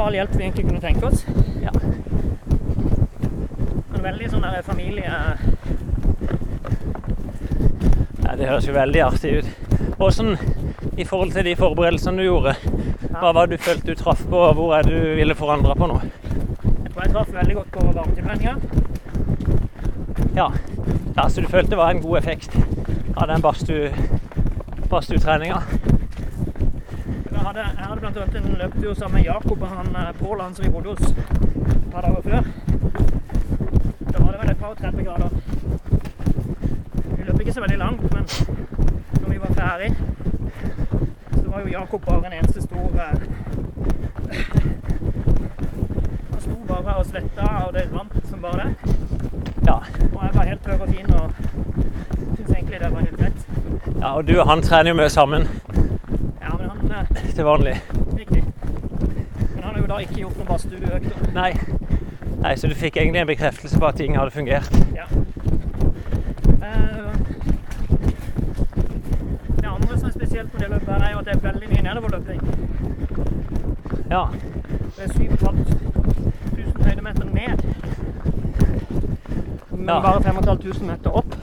All hjelp vi egentlig kunne tenke oss. Ja. En veldig sånn der familie... Ja, det høres jo veldig artig ut. Åssen, i forhold til de forberedelsene du gjorde, hva var det du følte du traff på, og hvor er det du ville forandre på noe? Jeg tror jeg traff veldig godt på varmetilvenninga. Ja. ja, så du følte det var en god effekt av den badstue- badstuetreninga? Jeg hadde, jeg hadde blant annet en løpetur sammen med Jakob og han eh, Pål, han som vi bodde hos et par dager før. Da var det vel et par og 30 grader. Vi løp ikke så veldig langt, men når vi var ferdig, så var jo Jakob bare en eneste stor Han sto bare og svetta, og det rant som bare det. Ja. Og jeg var helt tørr og fin og syns egentlig det var helt greit. ja. Og du og han trener jo mye sammen Ja, men han eh, til vanlig. Har da ikke gjort noen badstueøkt? Nei. Nei, så du fikk egentlig en bekreftelse på at ting hadde fungert. Ja. Uh, det andre som er spesielt med det løpet, er jo at det er veldig mye nedoverløping. Ja. Det er 7500 høydemeter ned. Men Ja. bare 5500 meter opp.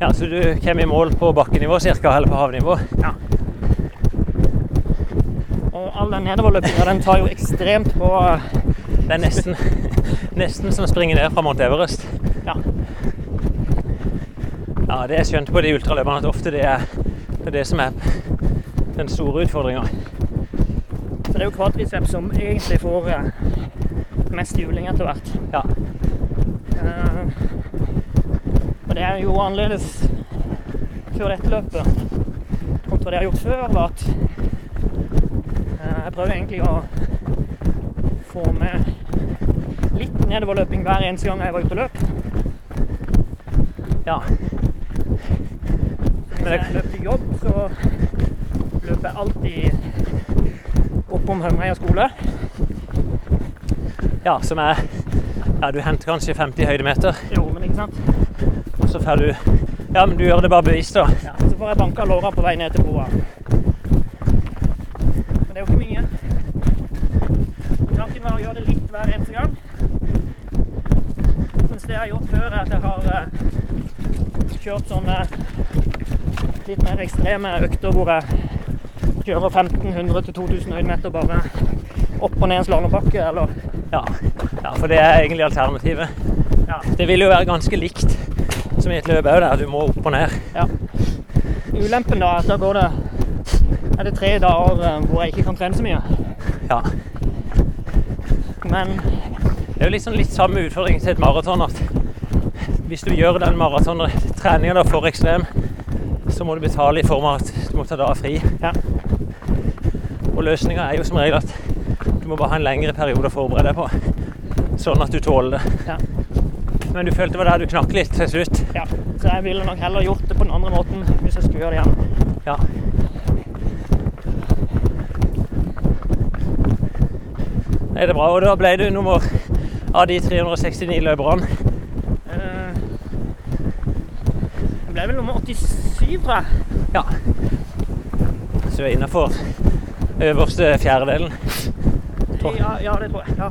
ja, så du kommer i mål på bakkenivå cirka, eller på havnivå? Ja. All den nedoverløpinga, den tar jo ekstremt på eh, Det er nesten, nesten som å springe ned fra Mount Everest. Ja. Ja, det er skjønt på de ultraløperne at ofte det er det, er det som er den store utfordringa. Så det er jo kvadriceps som egentlig får eh, mest juling etter hvert. Ja. Eh, og det er jo annerledes før dette løpet kontra det jeg har gjort før, var at jeg prøver egentlig å få med litt nedoverløping hver eneste gang jeg var ute og løp. ja. Hvis jeg løp til jobb, så løper jeg alltid oppom Hømreia skole. Ja, som er Ja, du henter kanskje 50 høydemeter, Jo, men ikke sant? og så får du Ja, men du gjør det bare bevisst, da. Ja, så får jeg banka låra på vei ned til broa. Men det er jo ikke mye. Tanken var å gjøre det litt hver eneste gang. Mens det jeg har gjort før, er at jeg har eh, kjørt sånne litt mer ekstreme økter hvor jeg kjører 1500-2000 høydemeter bare opp og ned en slalåmbakke, eller Ja. ja, for det er egentlig alternativet. ja. Det vil jo være ganske likt som i et løp òg, der du må opp og ned. ja. Ulempen da er at da går det er det tre dager eh, hvor jeg ikke kan trene så mye. Ja. Men Det er jo liksom litt samme utfordring til et maraton at hvis du gjør den maratontreninga da for ekstrem, så må du betale i form av at du må ta dager fri. Ja. Og løsninga er jo som regel at du må bare ha en lengre periode å forberede deg på, sånn at du tåler det. Ja. Men du følte det var der du knakk litt til slutt? Ja, så jeg ville nok heller gjort det på den andre måten hvis jeg skulle gjøre det igjen. Ja. Nei, det bra? Og da ble du nummer av de 369 løperne. Eh, Jeg ble vel nummer 87, tror. Ja. Så vi er innafor øverste fjerdedelen. Ja, ja, det tror jeg. Ja.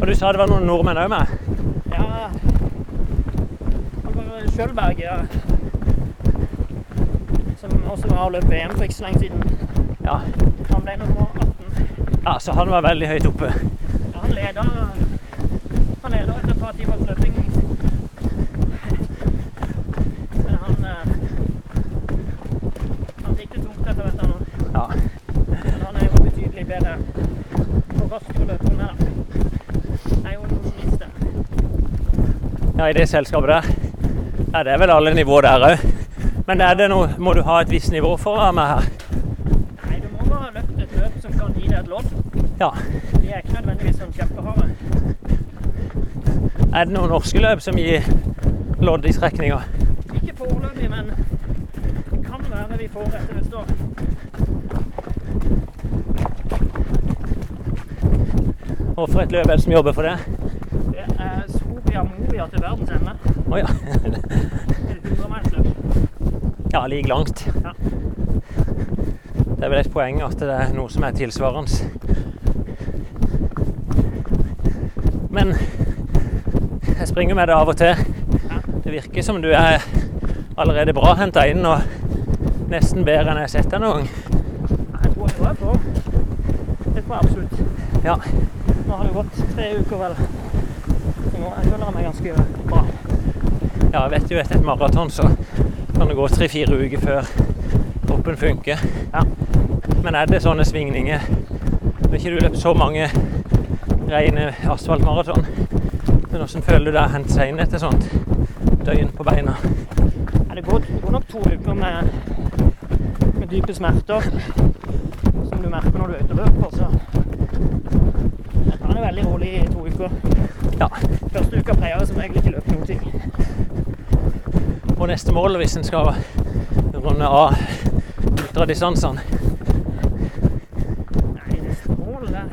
Og du sa det var noen nordmenn òg med? ja. Han var Sjølberg, ja. som også var og løp VM for ikke så lenge siden. Ja. Han ble nummer 18. ja. Så han var veldig høyt oppe. Ja, han leda Han leda etter et par timers løping. Men han eh, Han fikk det tungt etter hvert, han òg. Ja. Men han er jo betydelig bedre og raskere løper enn meg. da. Jeg er jo en mosjonist. jeg. Ja, i det selskapet der. Ja, det er vel alle nivåer der òg. Men er det noe, må du ha et visst nivå for å være med her? Nei, du må ha løpt et løp som kan gi deg et lodd. Ja. De er ikke nødvendigvis sånn kjempeharde. Er det noen norske løp som gir lodd i strekninga? Ikke foreløpig, men det kan være vi får etter neste år. Og for et løp er det som jobber for det? Det Moria til verdens ende. oh, ja. Det er et 100 meter. ja, like langt. Ja. Det er vel et poeng at det er noe som er tilsvarende. Men jeg springer med det av og til. Det virker som du er allerede bra henta inn og nesten bedre enn jeg har sett deg noen gang. Jeg tror jeg tror jeg. Det tror jeg absolutt. Ja. Nå har det gått tre uker, vel. Jeg føler meg ganske bra. ja, jeg vet jo etter et maraton så kan det gå tre-fire uker før kroppen funker. Ja. Men er det sånne svingninger Når ikke du løper så mange rene asfaltmaraton, men hvordan føler du deg hent seg inn etter sånt døgn på beina? Ja, det går, det går nok to uker med, med dype smerter, som du merker når du er ute og løper. Så jeg tar det veldig rolig i to uker. Ja. Første uka pleier jeg som regel ikke løpe noen ting. Og neste mål, hvis en skal runde av ultradistansene Nei, neste mål der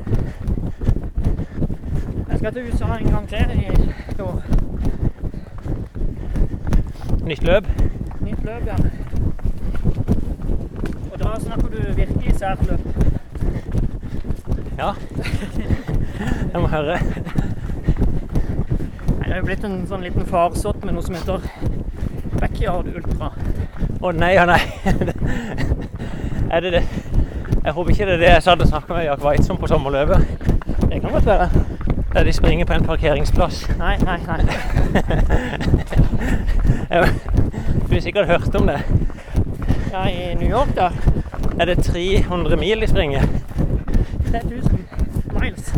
Jeg skal til USA en gang til i år. Nytt løp. Nytt løp, ja. Og da snakker du virkelig sært løp. Ja. Jeg må høre. Det blitt en sånn liten farsott med noe som heter backyard ultra. Å nei ja nei. Er det det? Jeg håper ikke det er det jeg satt og snakka med Jack White om på sommerløpet. Det kan godt være. Der de springer på en parkeringsplass. Nei, nei, nei. Du har sikkert hørt om det. Ja, i New York, da. Er det 300 mil de springer? 3000 miles.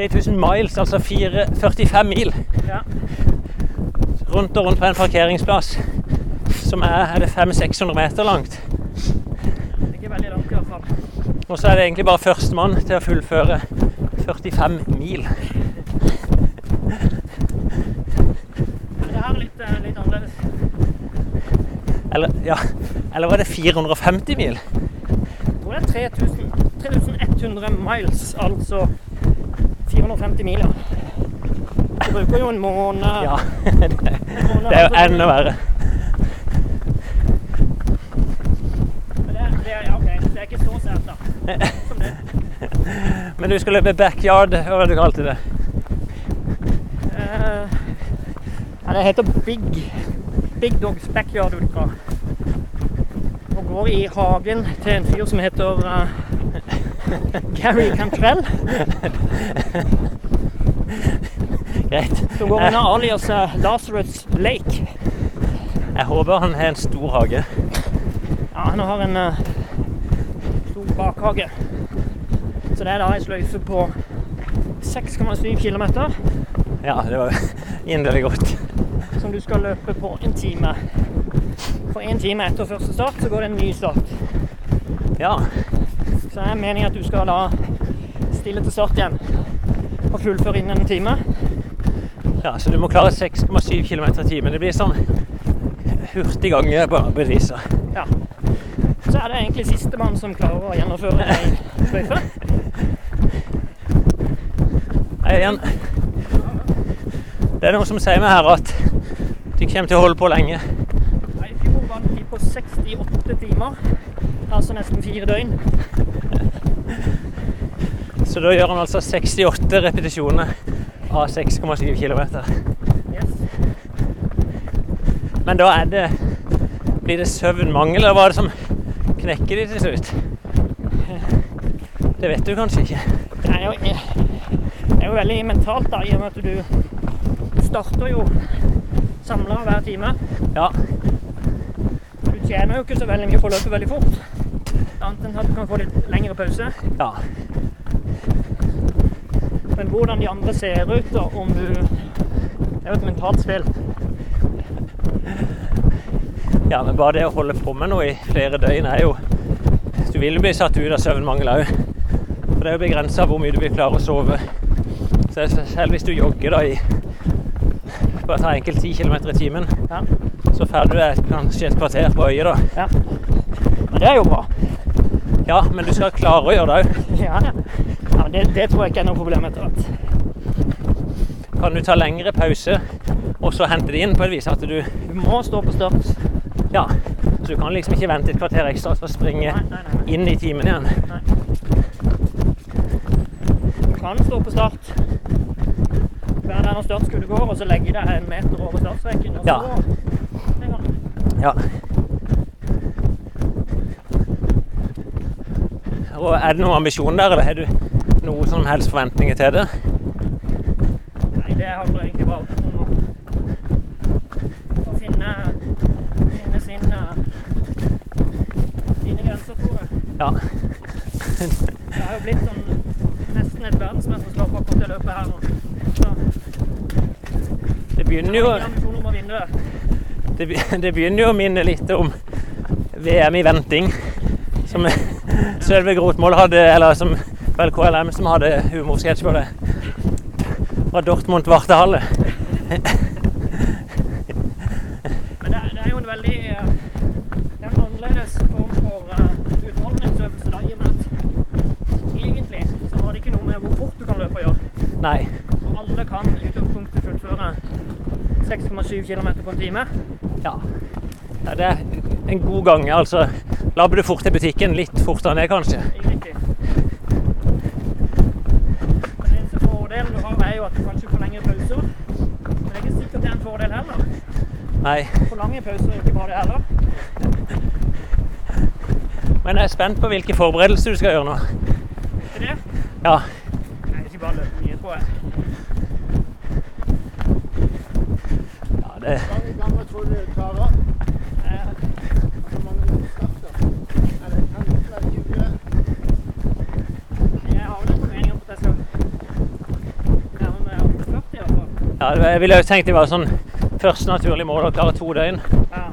3000 miles, altså 4, 45 mil. Rundt og rundt på en parkeringsplass som er, er det 500-600 meter langt. Det er ikke veldig langt i hvert fall. Og så er det egentlig bare førstemann til å fullføre 45 mil. Det her er litt, eh, litt annerledes. Eller, ja, eller var det 450 mil? Jeg tror det er 3000, 3100 miles, altså 450 mil, ja. Du bruker jo en måned. Ja, det, det er jo enda verre. Men det, er- det, er, ja, det er ikke så sært, da. Som det. Men du skal løpe backyard, hva du kalte det? Uh, ja, det heter Big, Big Dogs Backyard Ultra. Og går i hagen til en fyr som heter uh, Gary Cantrell. Greit. Som går under alias eh, Lazarus Lake. Jeg håper han har en stor hage. Ja, han har en uh, stor bakhage. Så det er da ei sløyfe på 6,7 km Ja, det var inderlig godt. som du skal løpe på en time. For en time etter første start så går det en ny start. Ja, Så er meningen at du skal da stille til start igjen og fullføre innen en time. Ja så du må klare 6,7 km i timen. Det blir sånn hurtig gange på beviset. Ja. Så er det egentlig sistemann som klarer å gjennomføre ei sløyfe. Igjen. Det er noen som sier meg her at de kommer til å holde på lenge. I fjor var de på 68 timer, altså nesten fire døgn. Så da gjør han altså 68 repetisjoner av 6,7 km. Yes. Men da er det Blir det søvnmangel, eller hva er det som knekker de til slutt? Det vet du kanskje ikke. Det er jo, det er jo veldig mentalt, da, i og med at du starter jo samla hver time. Ja, Du tjener jo ikke så veldig mye på å løpe veldig fort. Annet enn at du kan få litt lengre pause. ja. Men hvordan de andre ser ut, da, om du Det er jo et mentalt spill. Ja, men bare det å holde på med noe i flere døgn er jo Du vil jo bli satt ut av søvnmangel òg. For det er jo begrensa hvor mye du vil klare å sove. Så selv hvis du jogger da i bare ta enkelt 10 km i timen, Ja. så får du deg kanskje et kvarter på øyet, da. ja. Men det er jo bra. Ja, men du skal klare å gjøre det òg. Ja, ja. Det, det tror jeg ikke er noe problem etter hvert. Kan du ta lengre pause, og så hente det inn på et vis at du Du må stå på start. Ja. Så du kan liksom ikke vente et kvarter ekstra for å springe Nei, nei, nei. inn i timen igjen. Du kan stå på start. Være der når startskuddet går, og så legge deg en meter over startstreken. Og så Ja. Ja. Og er det noen ambisjon der, eller har du noe som helst forventninger til det? Nei, det handler egentlig bare om å, finne, finne sin, eh, sine grenser, tror jeg. Ja. Det har jo blitt sånn nesten et verdensmesterskap akkurat det løpet her nå. Så Det begynner jo det. det begynner jo å minne litt om VM i venting. Som Sølve Grotmål hadde, eller som vel KLM som hadde humorsketsj på det. Fra Dortmund Vartehalle. Men det, det er jo en veldig eh, Det er en annerledes form for uh, utholdenhetsøvelse, da, i og med at egentlig så har det ikke noe med hvor fort du kan løpe å gjøre. Nei. Og alle kan i utgangspunktet fullføre 6,7 km på en time. Ja. ja. Det er en god gang, altså. Labber du fort til butikken, litt fortere ned kanskje. Riktig. Den eneste fordelen du har, er jo at du kanskje får lengre pauser. Men det er ikke sikkert det er en fordel heller. Nei. For lange pauser er ikke bra, det heller. Men jeg er spent på hvilke forberedelser du skal gjøre nå. Er det Ja. Nei, ikke bare løpe mye, tror jeg. ja det, Hvor ganger tror du klarer? Hvor mange starter? Det kan det være 20? Jeg har vel en formening om at jeg skal nærme meg 40 i hvert fall. ja, jeg ville jo tenkt det var sånn første naturlige mål å klare to døgn. Ja.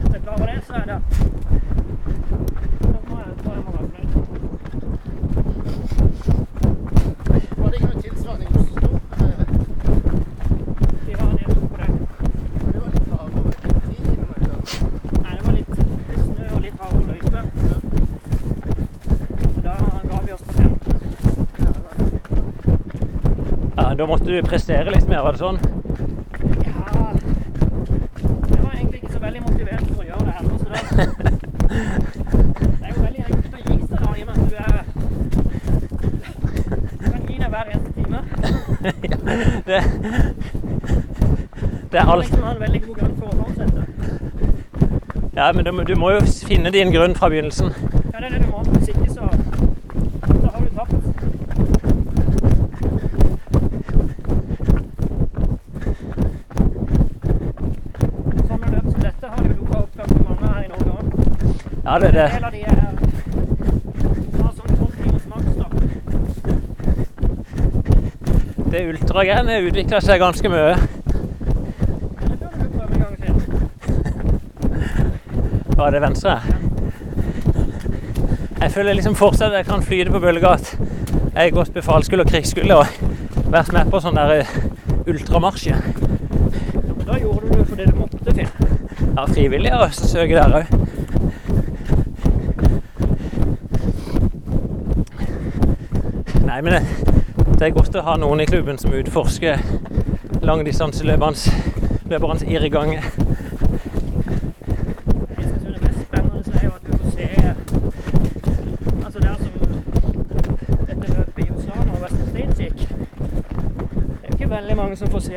Hvis jeg klarer det, så er det Da må jeg, tror jeg må være fornøyd. Var det ikke noe tilsvarende i Oslo? Eh, Vi var nede på det. Det var litt hardere. 10 kilometer. Nei, det var litt snø og litt hardere løype. Og Da ga vi oss på 15. Ja, da måtte du prestere litt mer, var det sånn? Ja Jeg var egentlig ikke så veldig motivert for å gjøre det heller, så det Det er jo veldig enkelt å gi seg da, i og med at du er Du kan gi deg hver eneste time. ja, det, det er må alt. liksom ha en veldig god grunn for å fortsette. Ja, men du, du må jo finne din grunn fra begynnelsen. Ja, det er det du må. Hvis ikke, så, så har du tapt. Sånne løp som dette har jo dukket opp ganske mange her i Norge òg. Ja, det, det, En del av de er har sånn 12 timers det ultragenet utvikler seg ganske mye. Var det venstre? Jeg føler liksom fortsatt at jeg kan flyte på bølga at jeg har gått befalsskole og krigsskole og vært med på sånn der eh, ultramarsj. Ja, men da gjorde du det fordi du måtte til. Ja, frivillig å søke der òg. Nei, men det, det er godt å ha noen i klubben som utforsker langdistanseløpernes løpernes irrganger. Er er Altså veldig mange som får se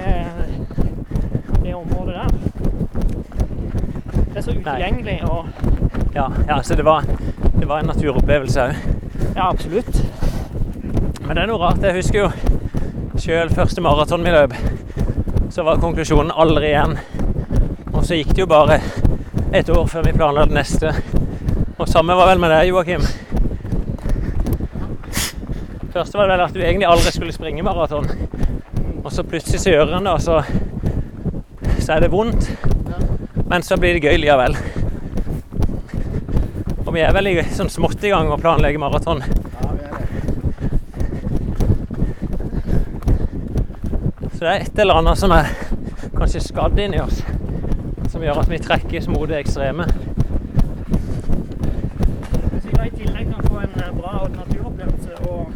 det området der. Det er så utilgjengelig og Ja, ja, så det var, det var en naturopplevelse òg. Ja, absolutt. Men det er noe rart. Jeg husker jo sjøl første maraton vi løp. Så var konklusjonen aldri igjen. Og så gikk det jo bare et år før vi planla det neste. Og samme var vel med deg, Joakim. Først var det vel at du egentlig aldri skulle springe maraton. Og så plutselig så gjør en det, og så, så er det vondt. Men så blir det gøy likevel. Og vi er vel i, sånn smått i gang å planlegge maraton. Ja, vi er det. Så det er et eller annet som er kanskje skadd inni oss, som gjør at vi trekkes mot det ekstreme. Hvis vi da i tillegg kan få en bra bra naturopplevelse og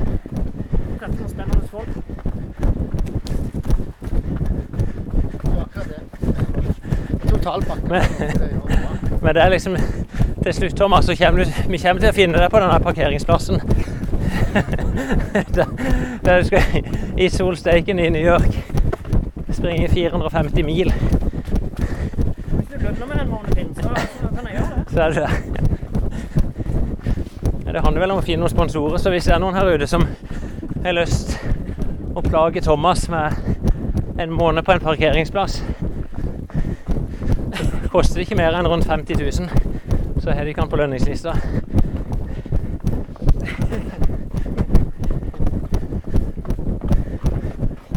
treffe noen spennende folk. Men-. Men det er liksom til slutt, Thomas, så kommer du, vi kommer til å finne deg på denne parkeringsplassen. der, der du skal i solsteiken i New York. Springe 450 mil. hvis du lønner med den måneden så, så kan jeg gjøre det. Så er det det. Det handler vel om å finne noen sponsorer, så hvis det er noen her ute som har lyst å plage Thomas med en måned på en parkeringsplass, så koster det ikke mer enn rundt 50 000, så har de ikke han på lønningslista.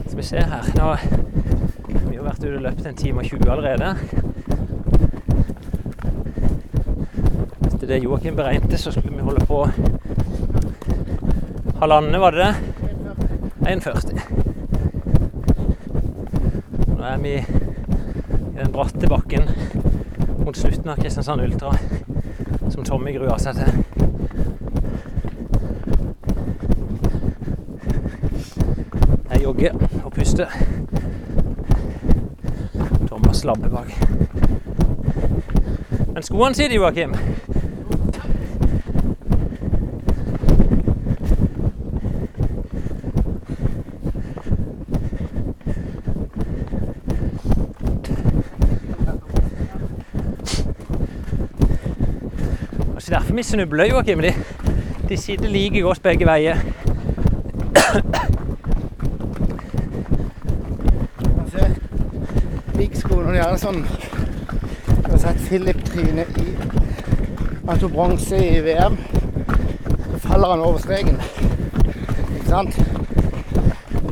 Skal vi se her Nå vært ute og løpt en time og 20 allerede. Etter det Joakim beregnte, så skulle vi holde på halvannet, var det det? 1,40. Nå er vi i den bratte bakken mot slutten av Kristiansand Ultra, som Tommy gruer seg til. Jeg jogger og puster. Thomas labber bak. Men skoene sitter, Joakim. Altså derfor vi snubler, Joakim. De, de sitter like godt begge veier. Altså, Big-skoene de er sånn Du har sett Philip tryne i Han tok bronse i VM. Så faller han over streken. Ikke sant?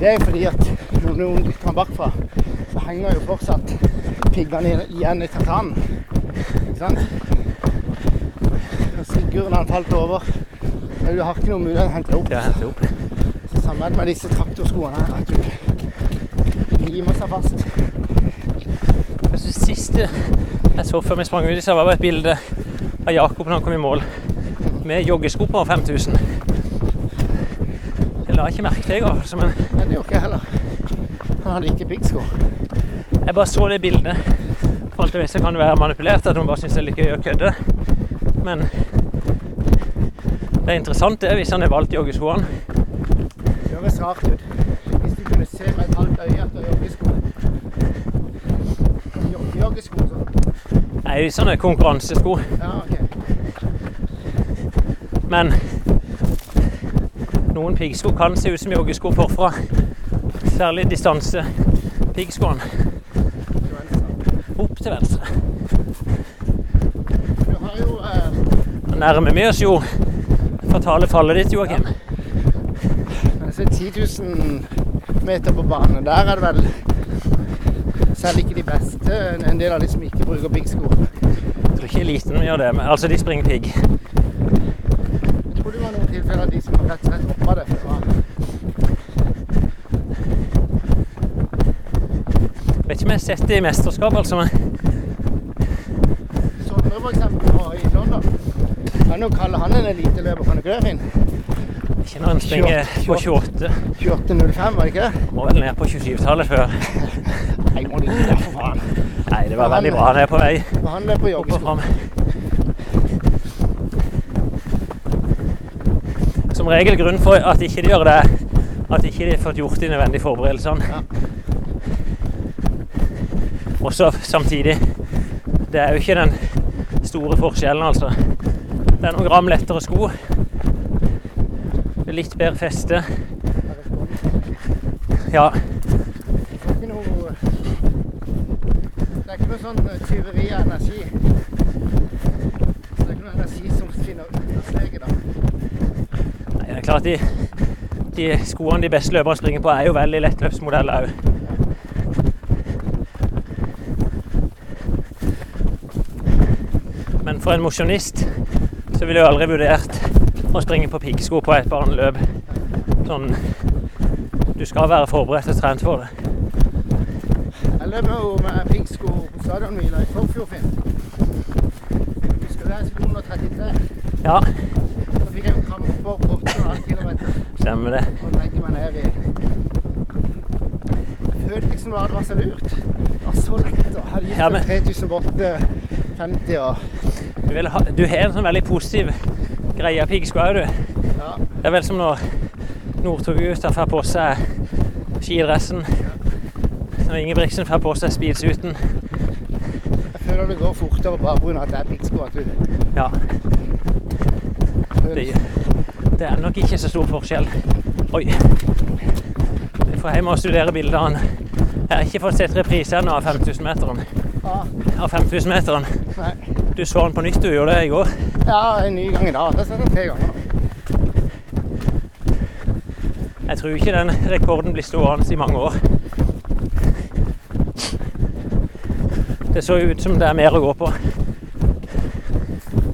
Det er fordi at når noen dytter han bakfra, så henger jo fortsatt piggene igjen- i tartanen. Ikke sant? Og Sigurd, han falt over Du har ikke noe mulighet til å hente opp. Ja, hente opp. Så Sammen med disse traktorskoene her, at du limer seg fast. Jeg siste jeg så før vi sprang ut, så var det et bilde av Jakob når han kom i mål med joggesko på 5000. Jeg la ikke merke til det, i hvert fall, men Nei, det gjorde ikke jeg heller. Han hadde ikke piggsko. jeg bare så det bildet. For alt jeg vet, kan det være manipulert, at hun bare syns det er litt gøy å kødde. Men det er interessant det, hvis han har valgt joggeskoene. Det høres rart ut. Hvis du kunne se med et halvt øye etter joggesko. Jog- Joggesko sånn. Nei, sånne konkurransesko. Ja, ok. Men noen piggsko kan se ut som joggesko forfra. Særlig distanse-piggskoene. Opp til venstre. Du har jo eh, Nå nærmer vi oss jo fatale fallet ditt, Joakim. Jeg 10 000 meter på banen. Der er det vel selv ikke de beste, en del av de som bruker piggsko. Jeg tror ikke eliten gjør det. Men, altså, de springer pigg. Jeg tror det var noen tilfeller av de som rett og slett hoppa det. var- Vet ikke om jeg har sett det i mesterskap, altså. Men Sondre for eksempel var i London. Kan jo kalle han en eliteløper, kan du ikke det, Finn? ikke når han springer på 28. 28,05, var det ikke det? Må vel ned på 27-tallet før. Nei, må du ikke. Nei, det var veldig bra. Han er på vei Og han og joggesko. Som regel grunn for at ikke de gjør det, at ikke de har fått gjort de nødvendige forberedelsene. Ja. Også samtidig Det er jo ikke den store forskjellen, altså. Det er noen gram lettere sko. Det er litt bedre feste. Ja, Det er ikke noe Det er ikke noe sånn eh, tyveri av energi. Så det er ikke noe energi som finner understeget, da. Nei, det er klart de, de skoene de beste løperne springer på, er jo veldig lettløpsmodeller òg. for en mosjonist så ville jeg aldri vurdert å springe på piggsko på et baneløp. Sånn Du skal være forberedt og trent for det. Jeg løper jo med piggsko på stadionhvila i Forfjordfinn. Husker du skulle under 33? Ja, Da fikk jeg kramper på 8,5 km stemmer det. og legge meg ned i følte liksom at det var så lurt. Det var så lett. og hadde gitt Ja, men- 3850 og Du, vil ha, du har en sånn veldig positiv greie av piggsko du. ja. Det er vel som når Northug-gutta får på seg skidressen. Når Ingebrigtsen får på seg speedsuten. Jeg føler det går fortere bare pga. at det er piggsko. At Ja, det, det er nok ikke så stor forskjell. Oi. Vi får hjem og studere bildene. Jeg har ikke fått sett reprise ennå av 5000-meteren. Ja, Av 5000-meteren. nei. Du så den på nytt, du gjorde det i går. ja, en ny gang i dag. Det har jeg tre ganger. Jeg tror ikke den rekorden blir stående i mange år. Det så ut som det er mer å gå på.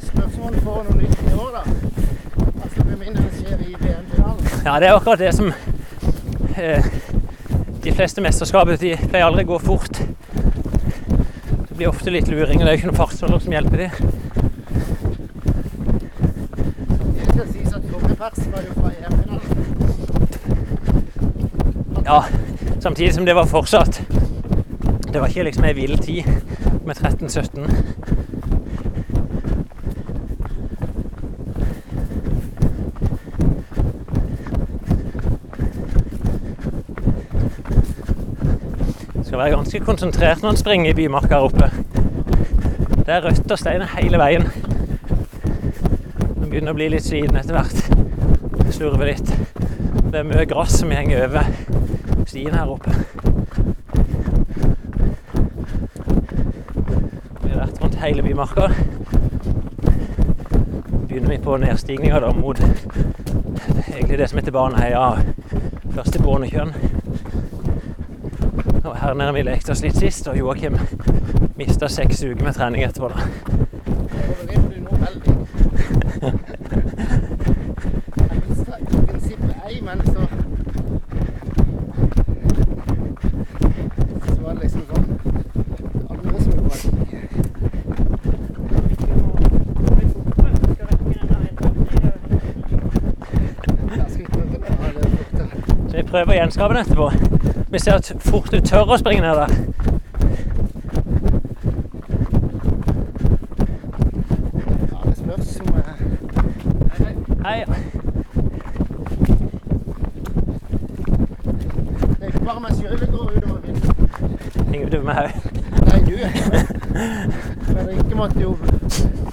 Spørsmål for får noe nytt i år, da. Altså med mindre det skjer i VM-finalen. Ja, det er akkurat det som eh, De fleste mesterskapet de pleier aldri å gå fort. Det blir ofte litt luring, og det er jo ikke noen fartsholder som hjelper dem. EM-finalen. Ja, samtidig som det var fortsatt Det var ikke liksom ei vill tid med 13-17. Skal være ganske konsentrert når en springer i bymarka her oppe. Det er rødt og stein hele veien. Den begynner å bli litt sliten etter hvert. Slurve litt. Det er mye gress som henger over stien her oppe. Vi har vært rundt hele bymarka. Begynner vi på nedstigninga da mot egentlig det som heter Baneheia første Bornekjønn. Her nede vi lekte oss litt sist, og Joakim mista seks uker med trening etterpå. da. Og det må du nå veldig. Jeg visste i prinsippet ei, men så Så var det liksom sånn Andre som gjorde det. Ja, skal vi prøve det? Ja, det er prøver å gjenskape den etterpå. Vi ser at fort du tør å springe ned der. Ja, det spørs om jeg Hei. hei. Det er ikke bare meg sjøl det går utover. Ingen utover meg òg. Nei, du er Fredrikke måtte jo,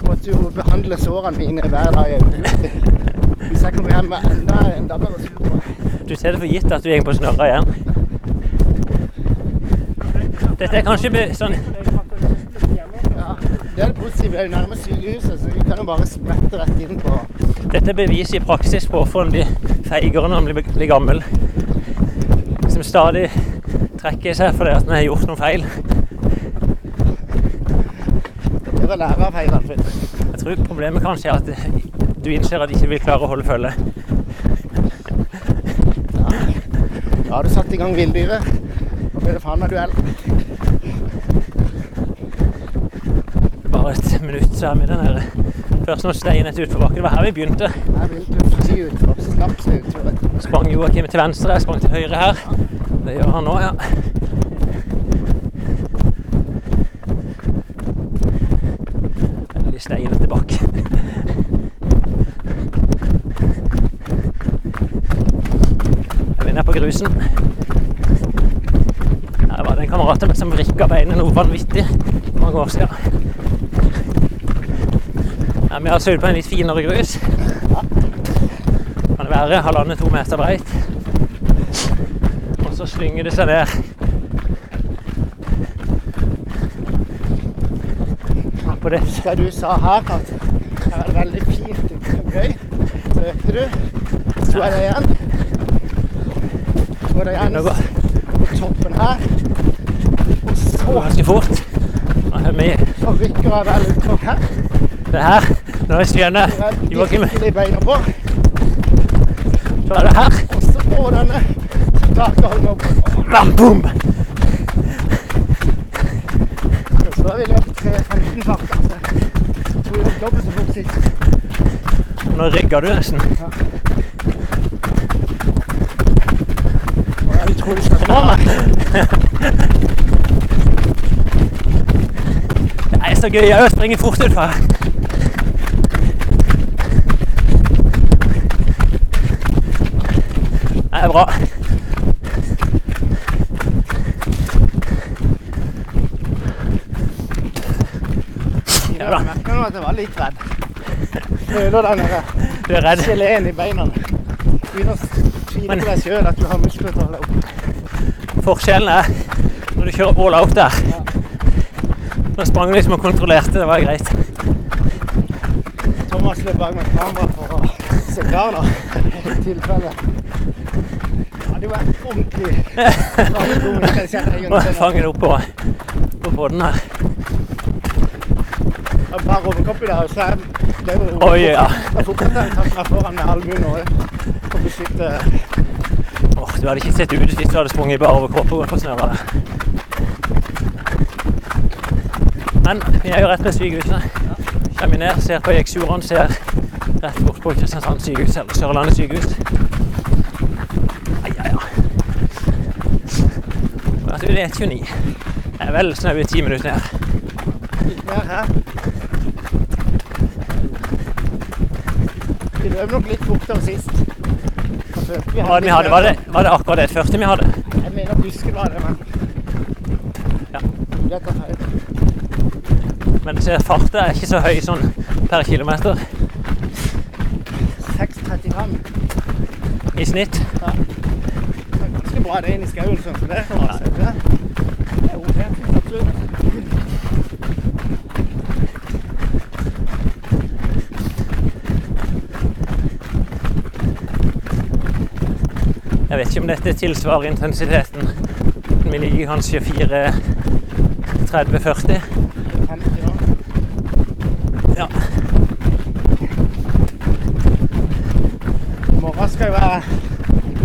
måtte jo behandle sårene mine hver dag. i en uke. Hvis jeg kommer hjem med enda en dabber og sur på meg. Du ser det for gitt at du går på snørra igjen. Dette er kanskje sånn det er det positive. Det er jo nærme sykehuset, så vi kan jo bare sprette rett inn på Dette er bevis i praksis på hvorfor en blir feigere når en blir, blir gammel. Som stadig trekker seg fordi at en har gjort noe feil. Det er å lære av feilene. sine. Jeg tror problemet kanskje er at du innser at du ikke vil klare å holde følge. Da har du satt i gang villdyret. Nå blir det faen meg duell. Bare et minutt, så er vi der nede. Først noen steinete utforbakken. Det var her vi begynte. Her vil seg utfor. Slapp seg utfor. Sprang Joakim til venstre, jeg sprang til høyre her. Det gjør han nå, ja. Veldig steinete bakke. Er vi nede på grusen? Her var det en kamerat av meg som vrikka beinet noe vanvittig for mange år siden. Ja, vi har altså på en litt finere grus. Kan det være halvannen-to meter breit. Og så slynger det seg ned. På det. Husker du sa her at det er veldig fint og gøy. Så økte du. Så er det igjen. Så er det ender på toppen her. Og så ganske fort. Nå er vi så rykker jeg vel utfor her. Det her, når jeg skjønner er Joakim, virkelig beina på. så er det her. Og så på denne takholden opp. Bam, boom! Så er vi løpt 3.15 fart. altså. Jeg tror vi løp dobbelt så fort sist. Nå rygger du nesten. Og jeg tror du skal slå meg. Det er så gøy å springe fort utfor. Det er bra. Ja da. Jeg merker nå at jeg var litt redd. Føler den der Du er redd. geleen i beina. Begynner å tvile på deg sjøl at du har muskler til å holde opp. Forskjellen er når du kjører all out der. Nå sprang du liksom og kontrollerte, det var greit. Thomas løp bak med kamera for å se klar nå, i tilfelle. Ja, det var ordentlig Nå fanger det opp på, på båten her. Et par i dag, så jeg ble jo Oi, ja. Jeg ta meg foran med albuen og beskytte du hadde ikke sett ut hvis du hadde sprunget bare over kroppen på der. Men vi er jo rett ved sykehuset. Kommer ned, ser på Jeksuren, ser rett bort på Kristiansand sykehus, eller Sørlandet sykehus. Ai, ai, ai. Det er 29. Det er vel snaue ti minutter ned. mer her. Vi løp nok litt fortere sist. Jeg vi Hva var det vi hadde? Var det, var det akkurat det første vi hadde? Jeg mener busken var det, men Ja. Det tar feil. Men du ser farta er ikke så høy sånn per kilometer 6.35. i snitt. Ja. Det er ganske bra det inn i skauen, sånn som det. Ja. Det er ok, absolutt. Jeg vet ikke om dette tilsvarer intensiteten. Vi ligger kanskje 4.30-40. 50 nå. Ja. I morgen skal jeg være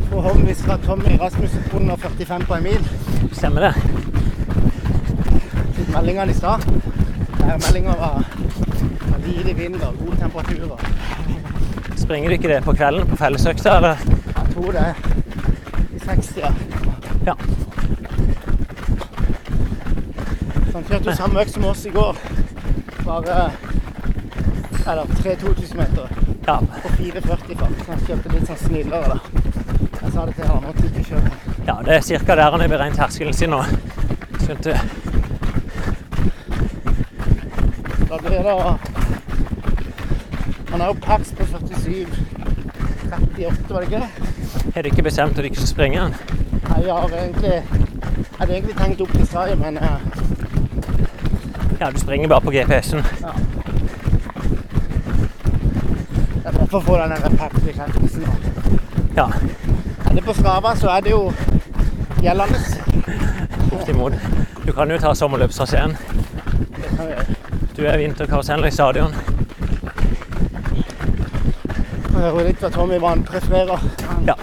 forhåpentligvis fra Tommy Rasmussen under 45 på en mil. Stemmer det? Fikk meldingene i stad. Meldinga var lite vind og gode temperaturer. Springer du ikke det på kvelden på fellesøkta, eller? Jeg tror det er 60-a. Ja. Han kjørte jo samme økt som oss i går. Bare eller 3000 meter Ja. på 4,40 fart. Så han kjørte litt sånn snillere da. Jeg sa det til han, måtte ikke kjøre. ja, det er ca. der han har beregnet terskelen sin nå. Skjønte. Da blir det Han har jo pers på 47 38, var det ikke det? Har du ikke bestemt at du ikke skal springe den? Nei, Jeg har egentlig jeg hadde egentlig tenkt opp til Sverige, men uh... Ja, du springer bare på GPS-en. jeg for å få den der pers-bekreftelsen. Ja, Er det på Strava, så er det jo gjeldende. bortimot. Du kan jo ta sommerløpstraseen. Det. Du er vinterkarusell i stadion. Jeg hører litt hva Tommy Vann prefererer. Ja.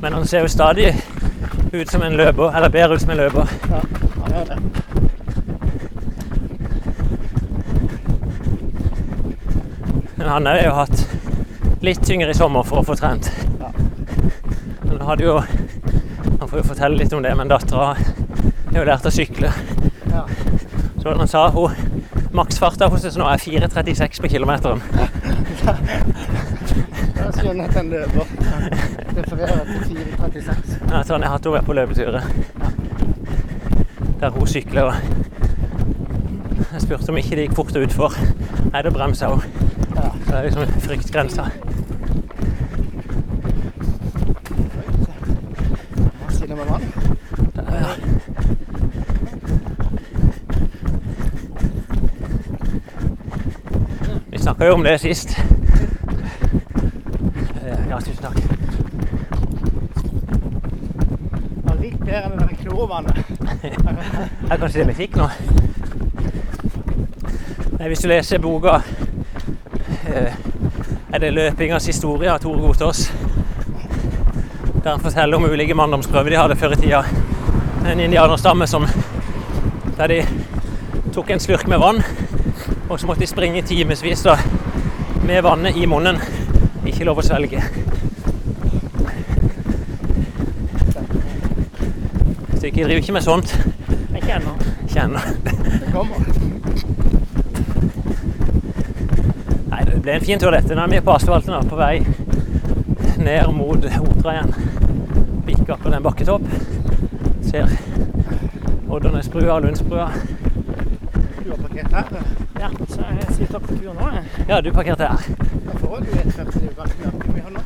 Men han ser jo stadig ut som en løper, eller bedre ut som en løper. Ja, han gjør det. Men han har jo hatt litt tyngre i sommer for å få trent. Ja. Men han hadde jo Han får jo fortelle litt om det, men dattera har jo lært å sykle. Så han sa hun maksfarta hos oss nå er 4,36 på kilometeren. Da skjønner jeg at han løper. Refererer til 4.36. Ja, så jeg har hatt henne på løpeturer. Der hun sykler. og Jeg spurte om ikke det gikk fort utfor. Nei, da bremsa hun. Det er liksom fryktgrensa. Hva sier det med vann? Vi snakka jo om det sist. Eh, Ja, tusen takk. Det var litt bedre enn det klorvannet. Det er kanskje det vi fikk nå. Nei, hvis du leser boka eh, Er det 'Løpingas historie' av Tore Gotaas, der han forteller om ulike manndomsprøver de hadde før i tida. En indianerstamme som der de tok en slurk med vann, og så måtte jeg springe timevis med vannet i munnen. Ikke lov å svelge. Så jeg driver ikke med sånt. Ikke ennå. Ikke ennå. Det kommer. Nei, det ble en fin tur dette. Nå er vi på asfalten da, på vei ned mot Otra igjen. Bikker på den bakketopp. Ser Oddernesbrua og Lundsbrua. Du har parkert her. Så jeg sitter nå. jeg. Ja, du parkerte her. Da får du et 40 det er jo ganske nøyaktig vi har nå.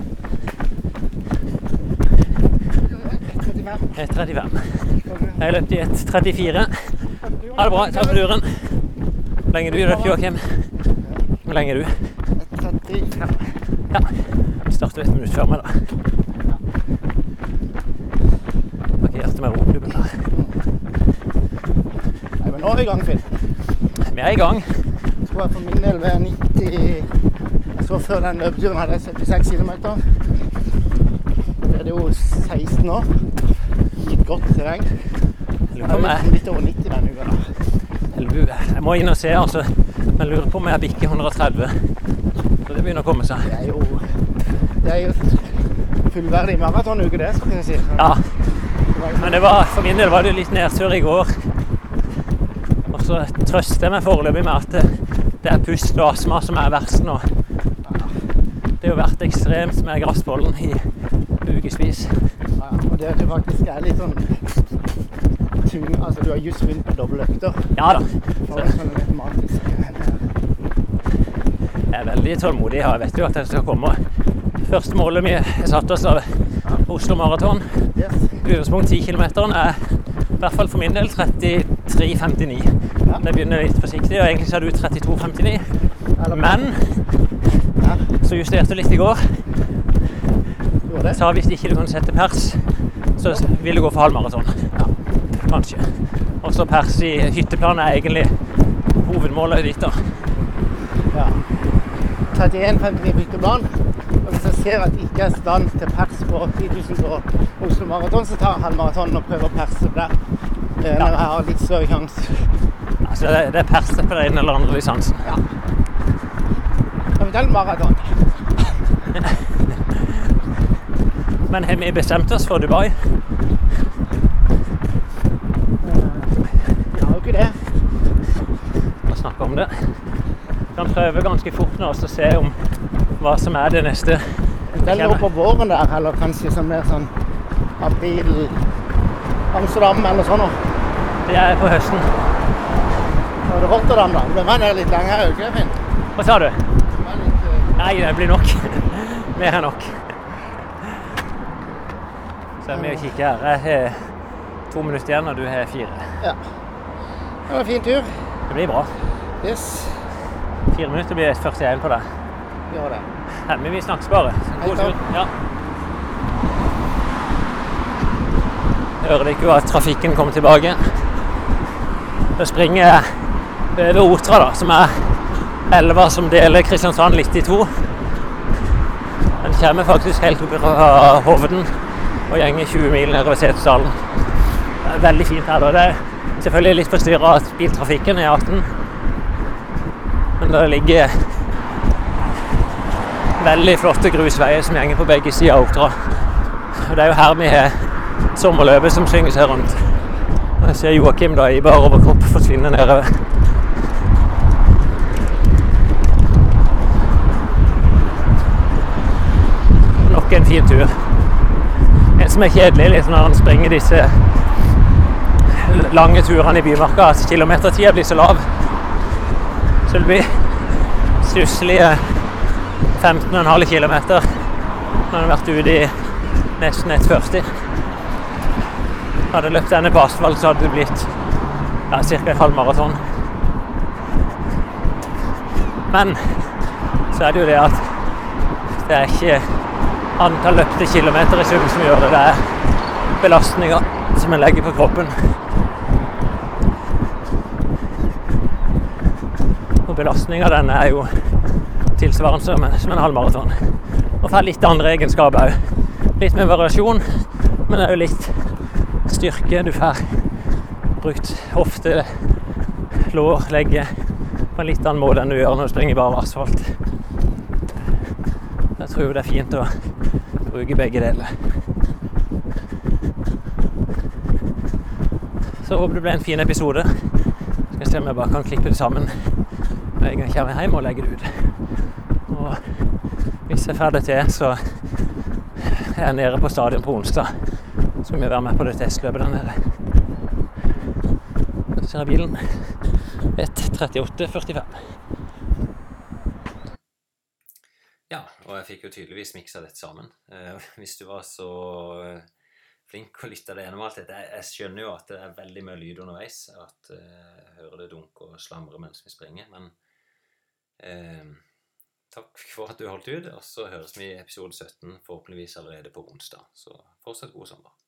1,35. 1.35. Jeg løp i 1.34. Ha det bra. Takk for turen. Hvor lenge er du løp, Joakim? Hvor lenge er du? 1,35. Ja. Starter et minutt før meg, da. Parkerte med roklubben der. Nei, men nå er vi i gang, Finn. Vi er i gang. Tror jeg for min del ved 90 Jeg så før den løpeturen hadde jeg 76 km. Det er jo 16 år. Gitt godt terreng. Jeg er jeg litt over 90 denne uka. da. Jeg må inn og se, altså. Men lurer på om jeg bikker 130. Så det begynner å komme seg. Det er jo Det er jo fullverdig maratonuke, det, skal jeg si. Ja, men det var, for min del var det litt nedtur i går. Og så trøster jeg meg foreløpig med at det, det er pust og astma som er verst nå. Det har jo vært ekstremt med grasspollen i ukevis. Ja, og det at du faktisk er litt sånn tung Altså, du har just begynt på doble økter. Ja da. Så. det er sånn. Jeg er veldig tålmodig og jeg vet jo at jeg skal komme. Første målet vi har satt oss av Oslo Maraton, Yes. utgangspunkt 10 km, er i hvert fall for min del 33,59. Ja. Det begynner litt forsiktig, og egentlig så er du 32,59. Men Ja, så justerte du litt i går. du? Sa hvis ikke du kan sette pers, så vil du gå for halvmaraton. Ja, kanskje. Og så pers i hytteplan er egentlig hovedmålet ditt, da. Ja. 31,59 på hytteplan. Og hvis jeg ser at jeg ikke er i stand til pers på 10 000 på Oslo Maraton, så tar jeg halvmaraton og prøver å perse der. Eh, Når jeg har litt større sjanse. Altså, det, det er pers på den eller andre distansen. Eventuelt maraton. Men har vi bestemt oss for Dubai? Vi har jo ikke det. Vi snakke om det. Vi kan prøve ganske fort nå og så se om hva som er det neste. Eventuelt på våren der, eller kanskje som mer sånn april Amsterdam eller sånn. Det er på høsten. Er det Rotterdam, da. Det var litt her, ikke Finn? Hva sa du? Det litt, uh... Nei, det blir nok. Mer enn nok. Så er vi og kikker her. Jeg har to minutter igjen, og du har fire. Ja. Det var en fin tur. Det blir bra. Yes. Fire minutter blir 41 på deg. Gjør det. Ja, Men vi snakkes bare. God tur. Ja. Hører dere jo at trafikken kommer tilbake? Da springer over Otra, da, som er elva som deler Kristiansand litt i to. Den kommer faktisk helt opp fra Hovden og gjenger 20 mil nedover Setesdalen. Det er veldig fint her. da. Det er selvfølgelig litt forstyrra av biltrafikken i 18, men det ligger veldig flotte grusveier som gjenger på begge sider av Otra. Og det er jo her vi har sommerløpet som synges her rundt. Jeg ser Joakim da i bar overkropp forsvinne nedover. Nok en fin tur. En som er kjedelig liksom, når han springer disse lange turene i bymarka, at kilometertida blir så lav. Så det blir stusslige 15,5 km når han har vært ute i nesten 1,40. Hadde jeg løpt denne på asfalt, så hadde det blitt ja, ca. et halvmaraton. Men så er det jo det at det er ikke antall løpte kilometer i sum som gjør det. Det er belastninga som en legger på kroppen. Og belastninga den er jo tilsvarende som en, halvmaraton. Og får litt andre egenskaper òg. Litt med variasjon, men òg litt styrke. Du får brukt hofte, lår, legge på en litt annen måte enn du gjør når du springer bare asfalt. Jeg tror det er fint å bruke begge deler. Så håper det ble en fin episode. Skal se om jeg bare kan klippe det sammen når jeg kommer hjem og legger det ut. Og hvis jeg får det til, så er jeg nede på stadion på onsdag. Så skal vi være med på det testløpet der nede. Så ser jeg bilen. 1.38,45. Ja, og jeg fikk jo tydeligvis miksa dette sammen. Eh, hvis du var så eh, flink å lytte deg gjennom alt dette jeg, skjønner jo at det er veldig mye lyd underveis. At eh, jeg hører det dunke og slamre mens vi springer. Men eh, takk for at du holdt ut. Og så høres vi i episode 17 forhåpentligvis allerede på onsdag. Så fortsatt god sommer.